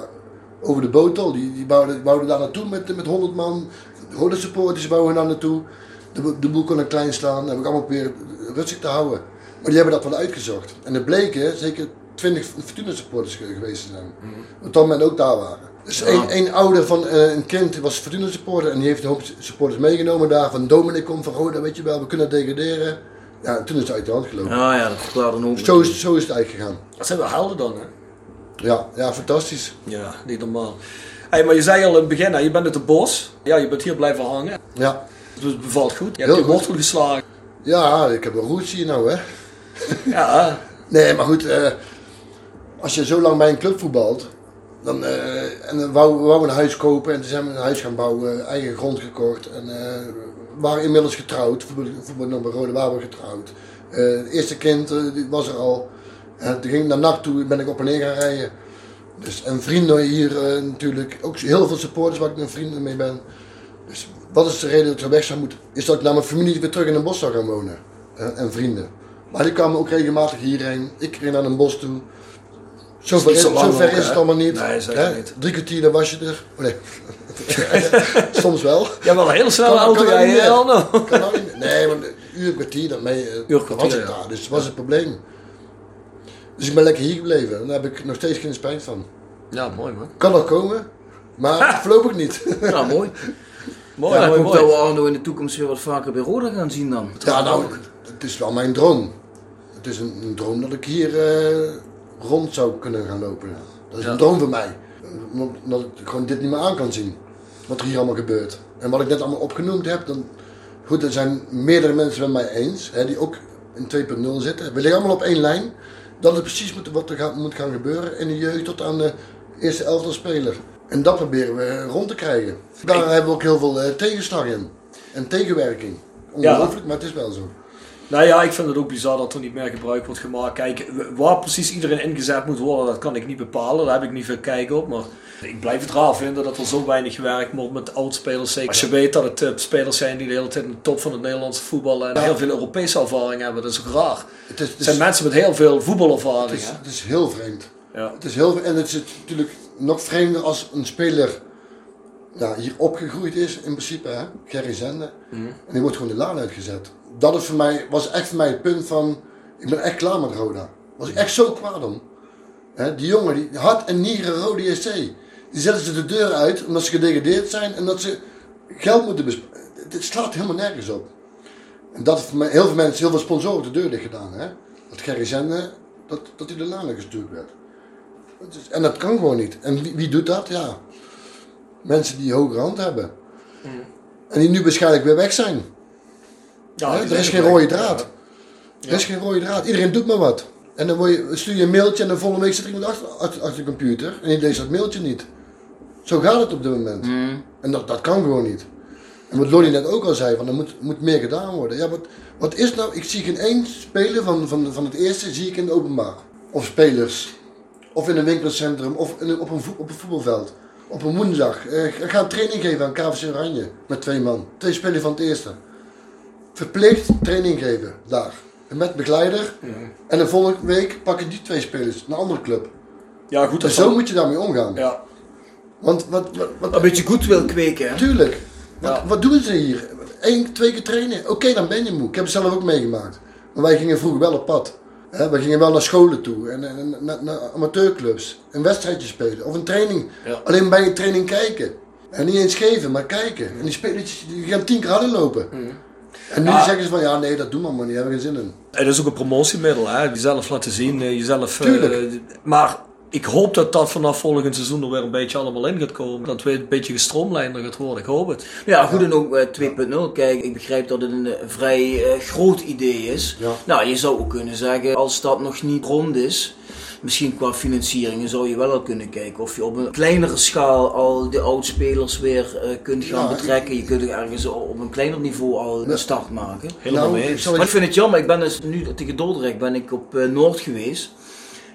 over de boot al. Die, die wouden, daar naartoe met, met 100 man. De rode supporters wouden daar naartoe. De, bo- de boel kon er klein staan. Dat heb ik allemaal proberen rustig te houden. Maar die hebben dat wel uitgezocht. En er bleken zeker 20 Fortuna supporters ge- geweest te zijn. Wat dan men ook daar waren. Dus één, één ouder van eh, een kind was Fortuna supporter en die heeft een hoop supporters meegenomen daar. Van Dominic komt van Roda, weet je wel, we kunnen degraderen. Ja, toen is het uit de hand gelopen. Ah ja, dat verklaart een. Zo is, zo is het eigenlijk gegaan. Dat zijn wel helden dan, hè. Ja, ja, fantastisch. Ja, niet normaal. Hey, maar je zei al in het begin, hè, je bent uit het bos. Ja, je bent hier blijven hangen. Ja, Dus het bevalt goed. Je Heel hebt je goed. wortel geslagen. ja ik heb een roet hier nou, hè. Ja, Nee, maar goed, eh, als je zo lang bij een club voetbalt, dan, eh, en dan wou, we wouden een huis kopen en toen zijn we een huis gaan bouwen, eigen grond gekocht en eh, we waren inmiddels getrouwd, voetbal, voetbal nog bij Rode we getrouwd. Eh, het eerste kind eh, die was er al, en toen ging ik naar NAC toe, ben ik op en neer gaan rijden. Dus, en vrienden hier eh, natuurlijk, ook heel veel supporters waar ik met vrienden mee ben. Dus wat is de reden dat ik weg zou moeten? Is dat ik naar mijn familie weer terug in een bos zou gaan wonen. en vrienden. Maar die kwamen ook regelmatig hierheen. Ik ging naar een bos toe. Zo ver, is, zo ver ook, is het allemaal niet. Nee, zeker Hè? niet. Drie kwartier, dan was je er. Oh, nee. Soms wel. hebt wel een hele snelle Kan- auto. kan Ja, ook niet ja, meer. nou. Kan nou niet meer. Nee, maar een uur, kwartier, dan je, Uur, kwartier, was ik ja. daar. Dus dat was het probleem. Dus ik ben lekker hier gebleven. En daar heb ik nog steeds geen spijt van. Ja, mooi man. Kan nog komen, maar voorlopig niet. Ja, mooi. Mooi, Ja, ik mooi, hoop dat we mooi. Arno in de toekomst weer wat vaker bij Roda gaan zien dan. Ja, nou, het is wel mijn droom. Het is een, een droom dat ik hier eh, rond zou kunnen gaan lopen. Dat is een droom voor mij. Omdat ik gewoon dit niet meer aan kan zien. Wat er hier allemaal gebeurt. En wat ik net allemaal opgenoemd heb, dan... Goed, er zijn meerdere mensen met mij eens, hè, die ook in 2.0 zitten. We liggen allemaal op één lijn. Dat is precies wat, wat er gaat, moet gaan gebeuren in de jeugd tot aan de eerste elftal speler. En dat proberen we rond te krijgen. Daar hebben we ook heel veel eh, tegenslag in. En tegenwerking. Ongelooflijk, maar het is wel zo. Nou ja, ik vind het ook bizar dat er niet meer gebruik wordt gemaakt. Kijk, waar precies iedereen ingezet moet worden, dat kan ik niet bepalen. Daar heb ik niet veel kijk op. Maar ik blijf het raar vinden dat er zo weinig gewerkt wordt met oudspelers. Zeker als je weet dat het eh, spelers zijn die de hele tijd in de top van het Nederlandse voetbal en heel veel Europese ervaring hebben. Dat is ook raar. Het is, Het het zijn is, mensen met heel veel het voetbalervaring. is, hè? het is heel vreemd. Ja. Het is heel, en het is natuurlijk nog vreemder als een speler ja, hier opgegroeid is, in principe, hè? Gerry Zende. En die wordt gewoon de laan uitgezet. Dat is voor mij, was echt voor mij het punt van, ik ben echt klaar met Roda. Was ik echt zo kwaad om. Hè, die jongen, die hart en nieren Rode JC. Die zetten ze de deur uit omdat ze gedegradeerd zijn en dat ze geld moeten besparen. Dit slaat helemaal nergens op. En dat heeft voor mij heel veel mensen, heel veel sponsoren de deur dicht gedaan. Hè? Dat Gerry Zende dat, dat hij de laan gestuurd werd. En dat kan gewoon niet. En wie, wie doet dat? Ja, mensen die hoge hand hebben. En die nu waarschijnlijk weer weg zijn. Ja, er is geen rode draad. Er is geen rode draad. Iedereen doet maar wat. En dan word je, stuur je een mailtje en de volgende week zit er iemand achter, achter, achter de computer en die leest dat mailtje niet. Zo gaat het op dit moment. En dat, dat kan gewoon niet. En wat Lonnie net ook al zei, van er moet, moet meer gedaan worden. Ja, wat, wat is nou, ik zie geen één speler van, van, van het eerste zie ik in het openbaar. Of spelers. Of in een winkelcentrum, of in op, een op een voetbalveld. Op een woensdag. Eh, ga een training geven aan KVC Oranje. Met twee man. Twee spelers van het eerste. Verplicht training geven, daar. En met begeleider. En de volgende week pakken die twee spelers naar een andere club. Ja, goed. En zo moet je daarmee omgaan. Ja. Want wat, wat, wat, Een beetje goed wil kweken, hè? Tuurlijk. Wat, Ja. wat doen ze hier? Eén, twee keer trainen. Oké, dan ben je moe. Ik heb het zelf ook meegemaakt. Maar wij gingen vroeger wel op pad. Hè, wij gingen wel naar scholen toe. En, en, en naar, naar amateurclubs. Een wedstrijdje spelen. Of een training. Ja. Alleen bij een training kijken. En niet eens geven, maar kijken. En die spelers die gaan tien keer harder lopen. En nu Ja. zeggen ze van, ja nee, dat doen we maar niet. Daar hebben we geen zin in. Dat is ook een promotiemiddel, hè? jezelf laten zien, eh, jezelf... eh, Tuurlijk. maar ik hoop dat dat vanaf volgend seizoen er weer een beetje allemaal in gaat komen. Dat het weer een beetje gestroomlijnder gaat worden, ik hoop het. Ja, goed en ook eh, 2.0. Kijk, ik begrijp dat het een eh, vrij eh, groot idee is. Ja. Nou, je zou ook kunnen zeggen, als dat nog niet rond is, misschien qua financiering zou je wel al kunnen kijken of je op een kleinere schaal al de oudspelers weer eh, kunt gaan Ja, betrekken. Je kunt ook ergens op een kleiner niveau al een start maken. Helemaal Nou, mee Maar ik vind het jammer, ik ben dus nu tegen Dordrecht ben ik op eh, Noord geweest.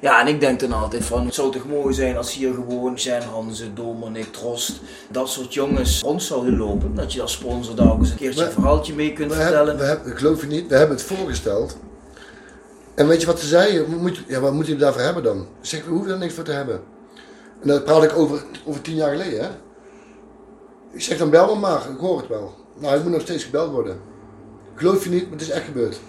Ja, en ik denk dan altijd van, het zou toch mooi zijn als hier gewoon zijn Hanze, Dominik, Trost, dat soort jongens rond zouden lopen. Dat je als sponsor daar ook eens een keertje een verhaaltje mee kunt We vertellen. hebben, we hebben, ik geloof je niet, we hebben het voorgesteld. En weet je wat ze zeiden? Moet, ja, wat moeten jullie daarvoor hebben dan? Zeg, we hoeven daar niks voor te hebben. En dat praat ik over, over tien jaar geleden. Hè? Ik zeg, dan bel me maar, ik hoor het wel. Nou, ik moet nog steeds gebeld worden. Geloof je niet, maar het is echt gebeurd.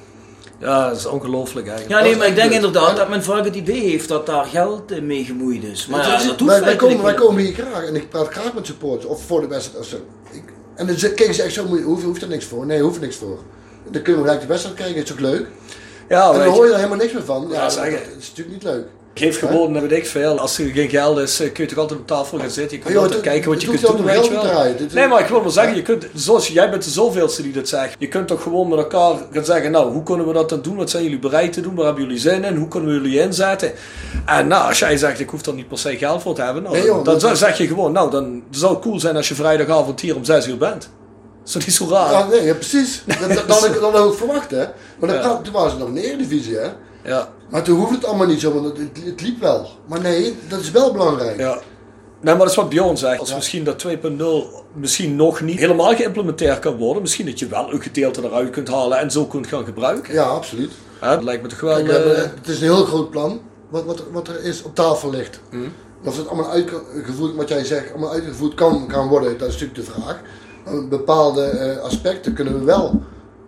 Ja, dat is ongelooflijk eigenlijk. Ja, nee, maar ik denk inderdaad dat men vaak het idee heeft dat daar geld mee gemoeid is. Maar Het ja, is- dat hoeft wij, komen, wij komen hier graag en ik praat graag met supporters of voor de wedstrijd of zo. Ik, en dan keken ze echt zo, je- hoeft, er niks voor? Nee, hoeft er niks voor. Dan kunnen we gelijk de wedstrijd kijken, is ook leuk. Ja, en dan hoor je er helemaal niks meer van. Ja, Ja, dat, zeg dat het. is natuurlijk niet leuk. Geef gewoon, weet ik veel. Als er geen geld is, eh, kun je toch altijd op tafel gaan zitten. Je kunt altijd kijken wat je kunt doen, weet je wel. Nee, maar ik wil wel zeggen, je kunt, zoals jij bent de zoveelste die dat zegt. Je kunt toch gewoon met elkaar gaan zeggen, nou, hoe kunnen we dat dan doen? Wat zijn jullie bereid te doen? Waar hebben jullie zin in? Hoe kunnen we jullie inzetten? En nou, als jij zegt, ik hoef er niet per se geld voor te hebben. Nou, Nee, joh, dan, dat- dan zeg je gewoon, nou, dan zou het cool zijn als je vrijdagavond hier om 6 uur bent. Dat is niet zo raar? Ja, nee, ja, precies. Dat, dat, dat had ik dan ook verwacht, hè. Maar dan, Ja. ze nog de Eredivisie, hè. Ja, Maar toen hoefde het allemaal niet zo, want het, het, het liep wel. Maar nee, dat is wel belangrijk. ja. Nee, maar dat is wat Bjorn zegt. Als misschien dat 2.0 misschien nog niet helemaal geïmplementeerd kan worden. Misschien dat je wel een gedeelte eruit kunt halen en zo kunt gaan gebruiken. Ja, absoluut. Ja, dat lijkt me toch wel... Kijk, eh, het is een heel groot plan wat, wat, wat er is op tafel ligt. Mhm. Of het allemaal uitgevoerd, wat jij zegt, allemaal uitgevoerd kan, kan worden, dat is natuurlijk de vraag. Maar bepaalde eh, aspecten kunnen we wel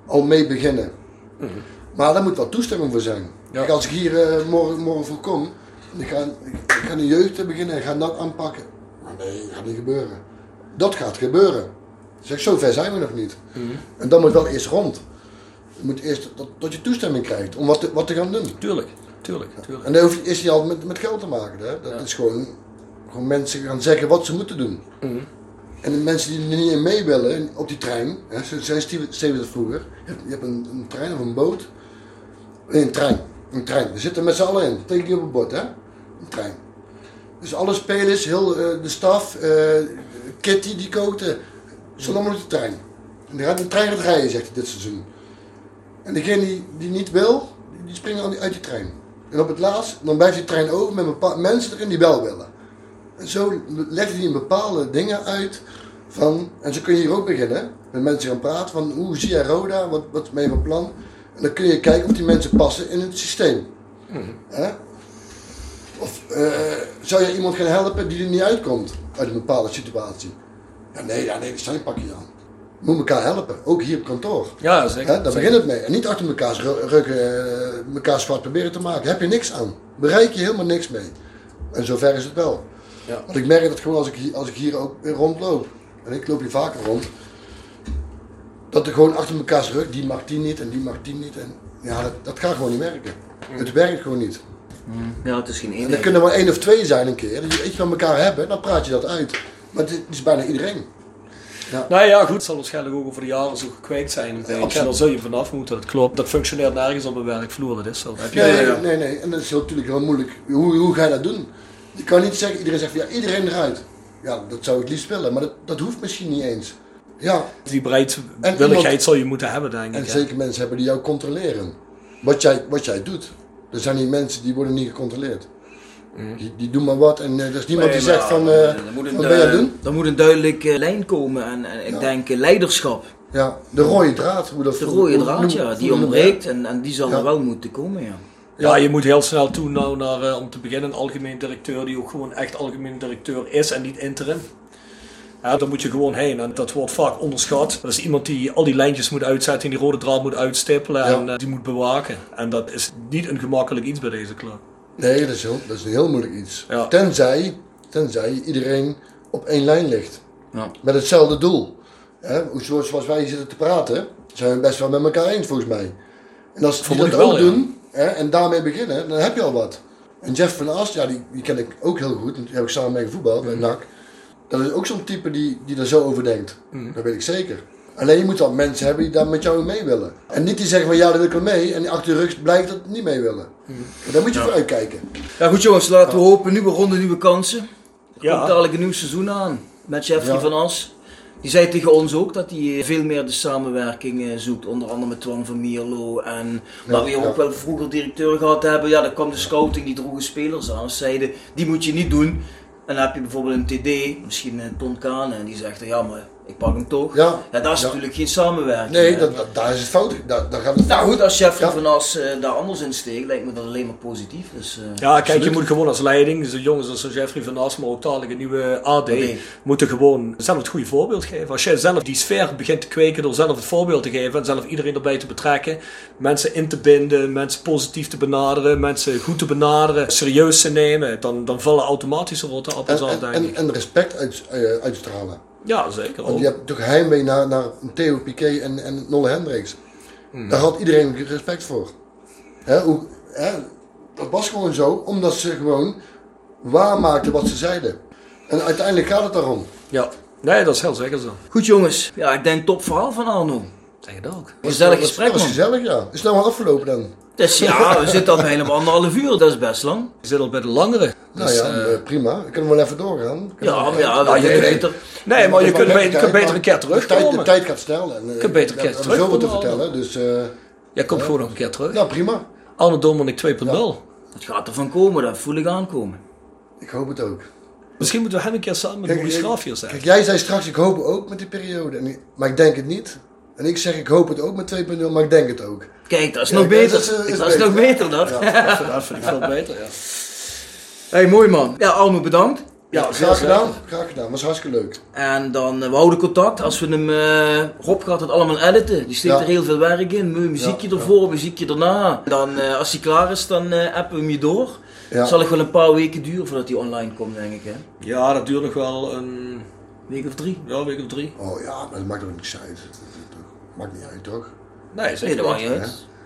al mee beginnen. Maar daar moet wel toestemming voor zijn. Mhm. Kijk, als ik hier eh, morgen, morgen voor kom, ik ga, ik, ga de jeugd beginnen en ga dat aanpakken. Maar nee, dat gaat niet gebeuren. Dat gaat gebeuren. Zeg, zo ver zijn we nog niet. Mhm. En dan moet wel eerst rond. Je moet eerst dat, dat je toestemming krijgt om wat te, wat te gaan doen. Tuurlijk, tuurlijk, tuurlijk. En dat hoeft- is niet altijd met, met geld te maken. Hè? Dat is gewoon, gewoon mensen gaan zeggen wat ze moeten doen. En de mensen die er niet in mee willen op die trein, hè, zo zijn Steven Steven dat vroeger. Je hebt, je hebt een, een trein of een boot. Nee, een trein. Een trein. We zitten met z'n allen in. Teken je op het bord, hè? Een trein. Dus alle spelers, heel eh, de staf, eh, Kitty die kookte, zullen allemaal op de trein. En die gaat een trein gaat rijden, zegt hij dit seizoen. En degene die, die niet wil, die- springen uit die trein. En op het laatst, dan blijft die trein over met paar mensen erin die wel willen. En zo leggen die bepaalde dingen uit van, en zo kun je hier ook beginnen, met mensen gaan praten van hoe zie jij Roda, wat, wat ben je van plan? En dan kun je kijken of die mensen passen in het systeem. Hè? Of eh, zou je iemand gaan helpen die er niet uitkomt uit een bepaalde situatie? Ja, nee, ja, nee, dat zijn pak je dan. Moet elkaar helpen, ook hier op kantoor. Ja, zeker. Daar begint het mee. En niet achter elkaars ru- ruggen eh, elkaar zwart proberen te maken. Heb je niks aan. Bereik je helemaal niks mee. En zover is het wel. Ja. Want ik merk dat gewoon als ik, hier, als ik hier ook rondloop. En ik loop hier vaker rond. Dat er gewoon achter elkaars rug, die mag die niet en die mag die niet. En ja, dat, dat gaat gewoon niet werken. Het werkt gewoon niet. Ja, het is geen En er kunnen maar één of twee zijn een keer. Dat je iets van elkaar hebben, dan praat je dat uit. Maar het is bijna iedereen. Nou ja, goed, het zal waarschijnlijk ook over de jaren zo gekweekt zijn. Absoluut. En dan zul je vanaf moeten, dat klopt. Dat functioneert nergens op een werkvloer, dat is zo. Heb je Nee, nee, nee. En dat is heel- natuurlijk heel moeilijk. Hoe, hoe ga je dat doen? Je kan niet zeggen, iedereen zegt van, ja, iedereen eruit. Ja, dat zou ik liefst willen, maar dat, dat hoeft misschien niet eens. Ja, Die bereidwilligheid zal je moeten hebben, denk ik. en hè. zeker mensen hebben die jou controleren. Wat jij, wat jij doet. Er zijn die mensen die worden niet gecontroleerd. Die, die doen maar wat en eh, er is niemand die Nee, zegt ja, van, eh, er moet een, wat ben je aan het doen? Er moet een duidelijke lijn komen en, en ik Ja. denk eh, leiderschap. Ja, de rode draad. Hoe dat De rode draad, ja, die ontbreekt en, en die zal Ja. er wel moeten komen, ja. Ja, je moet heel snel toe nou naar, om te beginnen, een algemeen directeur die ook gewoon echt algemeen directeur is en niet interim. Ja, daar moet je gewoon heen en dat wordt vaak onderschat. Dat is iemand die al die lijntjes moet uitzetten en die rode draad moet uitstippelen en Ja. eh, die moet bewaken. En dat is niet een gemakkelijk iets bij deze club. Nee, dat is, heel, dat is een heel moeilijk iets. Ja. Tenzij, tenzij iedereen op één lijn ligt. Ja. Met hetzelfde doel. Hè? Zoals, wij hier zitten te praten, zijn we het best wel met elkaar eens volgens mij. En als die Vermoed dat ook doen hè, en daarmee beginnen, dan heb je al wat. En Jeff van As, ja, die, die ken ik ook heel goed. Die heb ik samen mee gevoetbald Mhm. bij NAC. Dat is ook zo'n type die, die er zo over denkt. Mhm. Dat weet ik zeker. Alleen je moet dan mensen hebben die daar met jou mee willen. En niet die zeggen van ja, daar wil ik wel mee. En achter je rug blijkt dat niet mee willen. Maar daar moet je voor uitkijken. Ja goed jongens, laten we hopen, nieuwe ronde, nieuwe kansen. Er Ja. komt dadelijk een nieuw seizoen aan met Jeffrey Ja. van As. Die zei tegen ons ook dat hij eh, veel meer de samenwerking eh, zoekt. Onder andere met Twan van Mierlo. En waar we ja. ook wel vroeger directeur gehad hebben. Ja, dan kwam de scouting, die droegen spelers aan. Zeiden, die moet je niet doen. En dan heb je bijvoorbeeld een TD, misschien een Ton Kane. En die zegt, ja maar ik pak hem toch. Ja. dat is Ja. natuurlijk geen samenwerking. Nee, dat, dat, daar is het fout. Daar, daar gaat het Nou fout. goed, als Jeffrey Ja. van As eh, daar anders in steekt, lijkt me dat alleen maar positief. Dus, eh, Ja, kijk, je moet gewoon als leiding, dus de jongens als Jeffrey van As, maar ook dadelijk een nieuwe AD, Nee. moeten gewoon zelf het goede voorbeeld geven. Als jij zelf die sfeer begint te kweken door zelf het voorbeeld te geven en zelf iedereen erbij te betrekken, mensen in te binden, mensen positief te benaderen, mensen goed te benaderen, serieus te nemen, dan, dan vallen automatisch rotte appels En, af, en, denk en, ik. en respect uit, eh, uitstralen. Ja, zeker. Want Ook. je hebt toch heimwee naar, naar Theo Piquet en, en Nolle Hendricks. Hmm. Daar had iedereen respect voor. Hè, hoe, hè, dat was gewoon zo, omdat ze gewoon waarmaakten wat ze zeiden. En uiteindelijk gaat het daarom. Ja, nee, dat is heel zeker zo. Goed jongens, ja, ik denk top verhaal van Arno. Zeg het ook. Gezellig Dat gesprek was man. gezellig, ja. Is het nou al afgelopen dan? Dus ja, we zitten al bijna op anderhalf uur, dat is best lang. Je zit al bij de langere. Nou Dus, ja, eh, eh, prima. We kunnen wel even doorgaan. We kunnen Ja, ja, nou, dat je is kunt- beter. nee, maar je Dat kunt, be- je beter maar een keer de tijd, de terugkomen. tijd gaat snel. En, eh, kunt beter een we keer hebben zoveel te terugkomen, vertellen, dus eh, Jij komt gewoon nog een keer terug. ja, prima. Arne Dominic 2.0. Het gaat ervan komen, dat voel ik aankomen. Ik hoop het ook. Misschien moeten we hem een keer samen met Maurice Graaf hier zijn. Kijk, jij zei straks, ik hoop ook met die periode. En ik- maar ik denk het niet. En ik zeg, ik hoop het ook met 2.0, maar ik denk het ook. Kijk, dat is nog beter. dat is, is dat is nog beter dat. Ja. Dat vind ik veel beter, ja. Hey, mooi man. Ja, Arno bedankt. Ja, graag gedaan. Graag gedaan. Was hartstikke leuk. En dan eh, we houden contact. Als we hem, eh Rob gaat het allemaal editen. Die steekt Ja. er heel veel werk in. Mooi muziekje Ja, ervoor, muziekje erna. Dan, eh, als hij klaar is, dan eh appen we hem je door. Ja. Zal ik wel een paar weken duren voordat hij online komt, denk ik. Hè? Ja, dat duurt nog wel een Week of drie. ja, week of drie. Oh ja, maar dat maakt ook niks uit. Maakt niet uit, toch? Nee, Nee, zeker dat maakt niet. uit.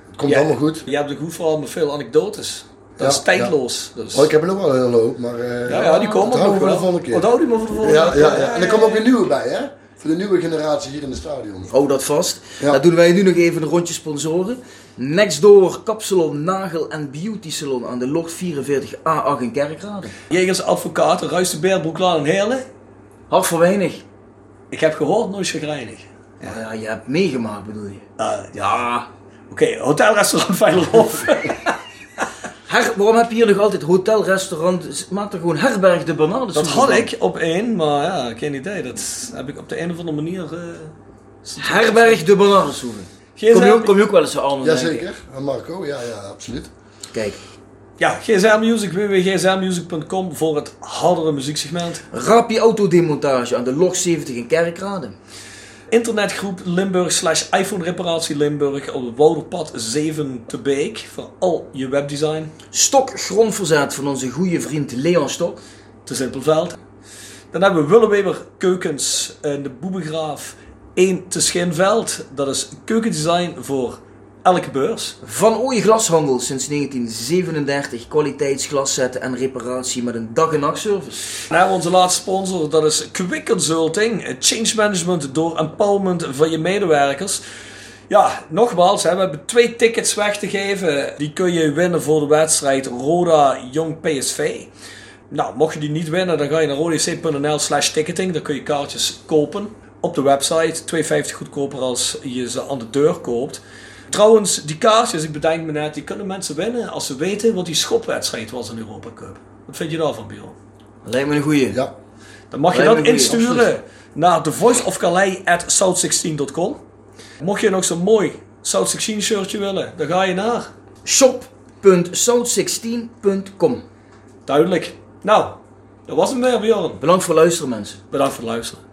Het komt allemaal goed. Je hebt een goed verhaal met veel anekdotes. Dat Ja, is tijdloos. Dus. Oh, ik heb er nog wel een hele hoop, maar... eh, ja, ja, die komen dat nog we voor wel. de volgende keer. Onthoud die maar voor de volgende Ja, keer. ja, ja. En er komen ook weer nieuwe bij, hè? Voor de nieuwe generatie hier in het stadion. Hou dat vast. Ja. Dan doen wij nu nog even een rondje sponsoren. Next door Kapsalon Nagel en Beauty Salon aan de Locht 44A8 in Kerkrade. Jegers, advocaten, Ruis de Beer, Broeklaan en Heerlen. Hart voor weinig. Ik heb gehoord, nooit chagrijnig. Ja, ja, je hebt meegemaakt bedoel je. Ah, ja. Oké, hotelrestaurant Veilerhof. Her, waarom heb je hier nog altijd hotel, restaurant? Maak er gewoon herberg de bananen. dat had ik op één, maar ja, geen idee. Dat heb ik op de een of andere manier... eh, Herberg de bananensoeven. GSM, Kom je, ook, kom je ook wel eens zo aan? Jazeker, en Marco, ja, ja, absoluut. Kijk. Ja, GSM Music, www.gsmmusic.com voor het hardere muzieksegment. Rapi autodemontage aan de Log 70 in Kerkrade. Internetgroep Limburg slash iPhone reparatie Limburg op Wouderpad 7 te Beek voor al je webdesign. Stok grondverzet van onze goede vriend Leon Stok. te Simpelveld. Dan hebben we Willeweber Keukens in de Boebegraaf 1 te Schinveld. Dat is keukendesign voor elke beurs. Van Ooije Glashandel sinds 1937. Kwaliteitsglaszetten en reparatie met een dag- en nachtservice. Hebben we onze laatste sponsor, dat is Quick Consulting. Eh, Change management door empowerment van je medewerkers. Ja, nogmaals, hè, we hebben twee tickets weg te geven. Die kun je winnen voor de wedstrijd Roda Jong PSV. Nou, mocht je die niet winnen, dan ga je naar rodec.nl slash ticketing. Dan kun je kaartjes kopen op de website. 2,50 goedkoper als je ze aan de deur koopt. Trouwens, die kaartjes, ik bedenk me net, die kunnen mensen winnen als ze weten wat die schopwedstrijd was in Europa Cup. Wat vind je daarvan, Bjorn? Lijkt me een goeie. Ja. Dan mag je dat goeie, insturen absoluut. naar thevoiceofcalais at south16.com. Mocht je nog zo'n mooi South 16 shirtje willen, dan ga je naar. Shop.south16.com Duidelijk. Nou, dat was hem weer, Bjorn. Bedankt voor het luisteren mensen. Bedankt voor het luisteren.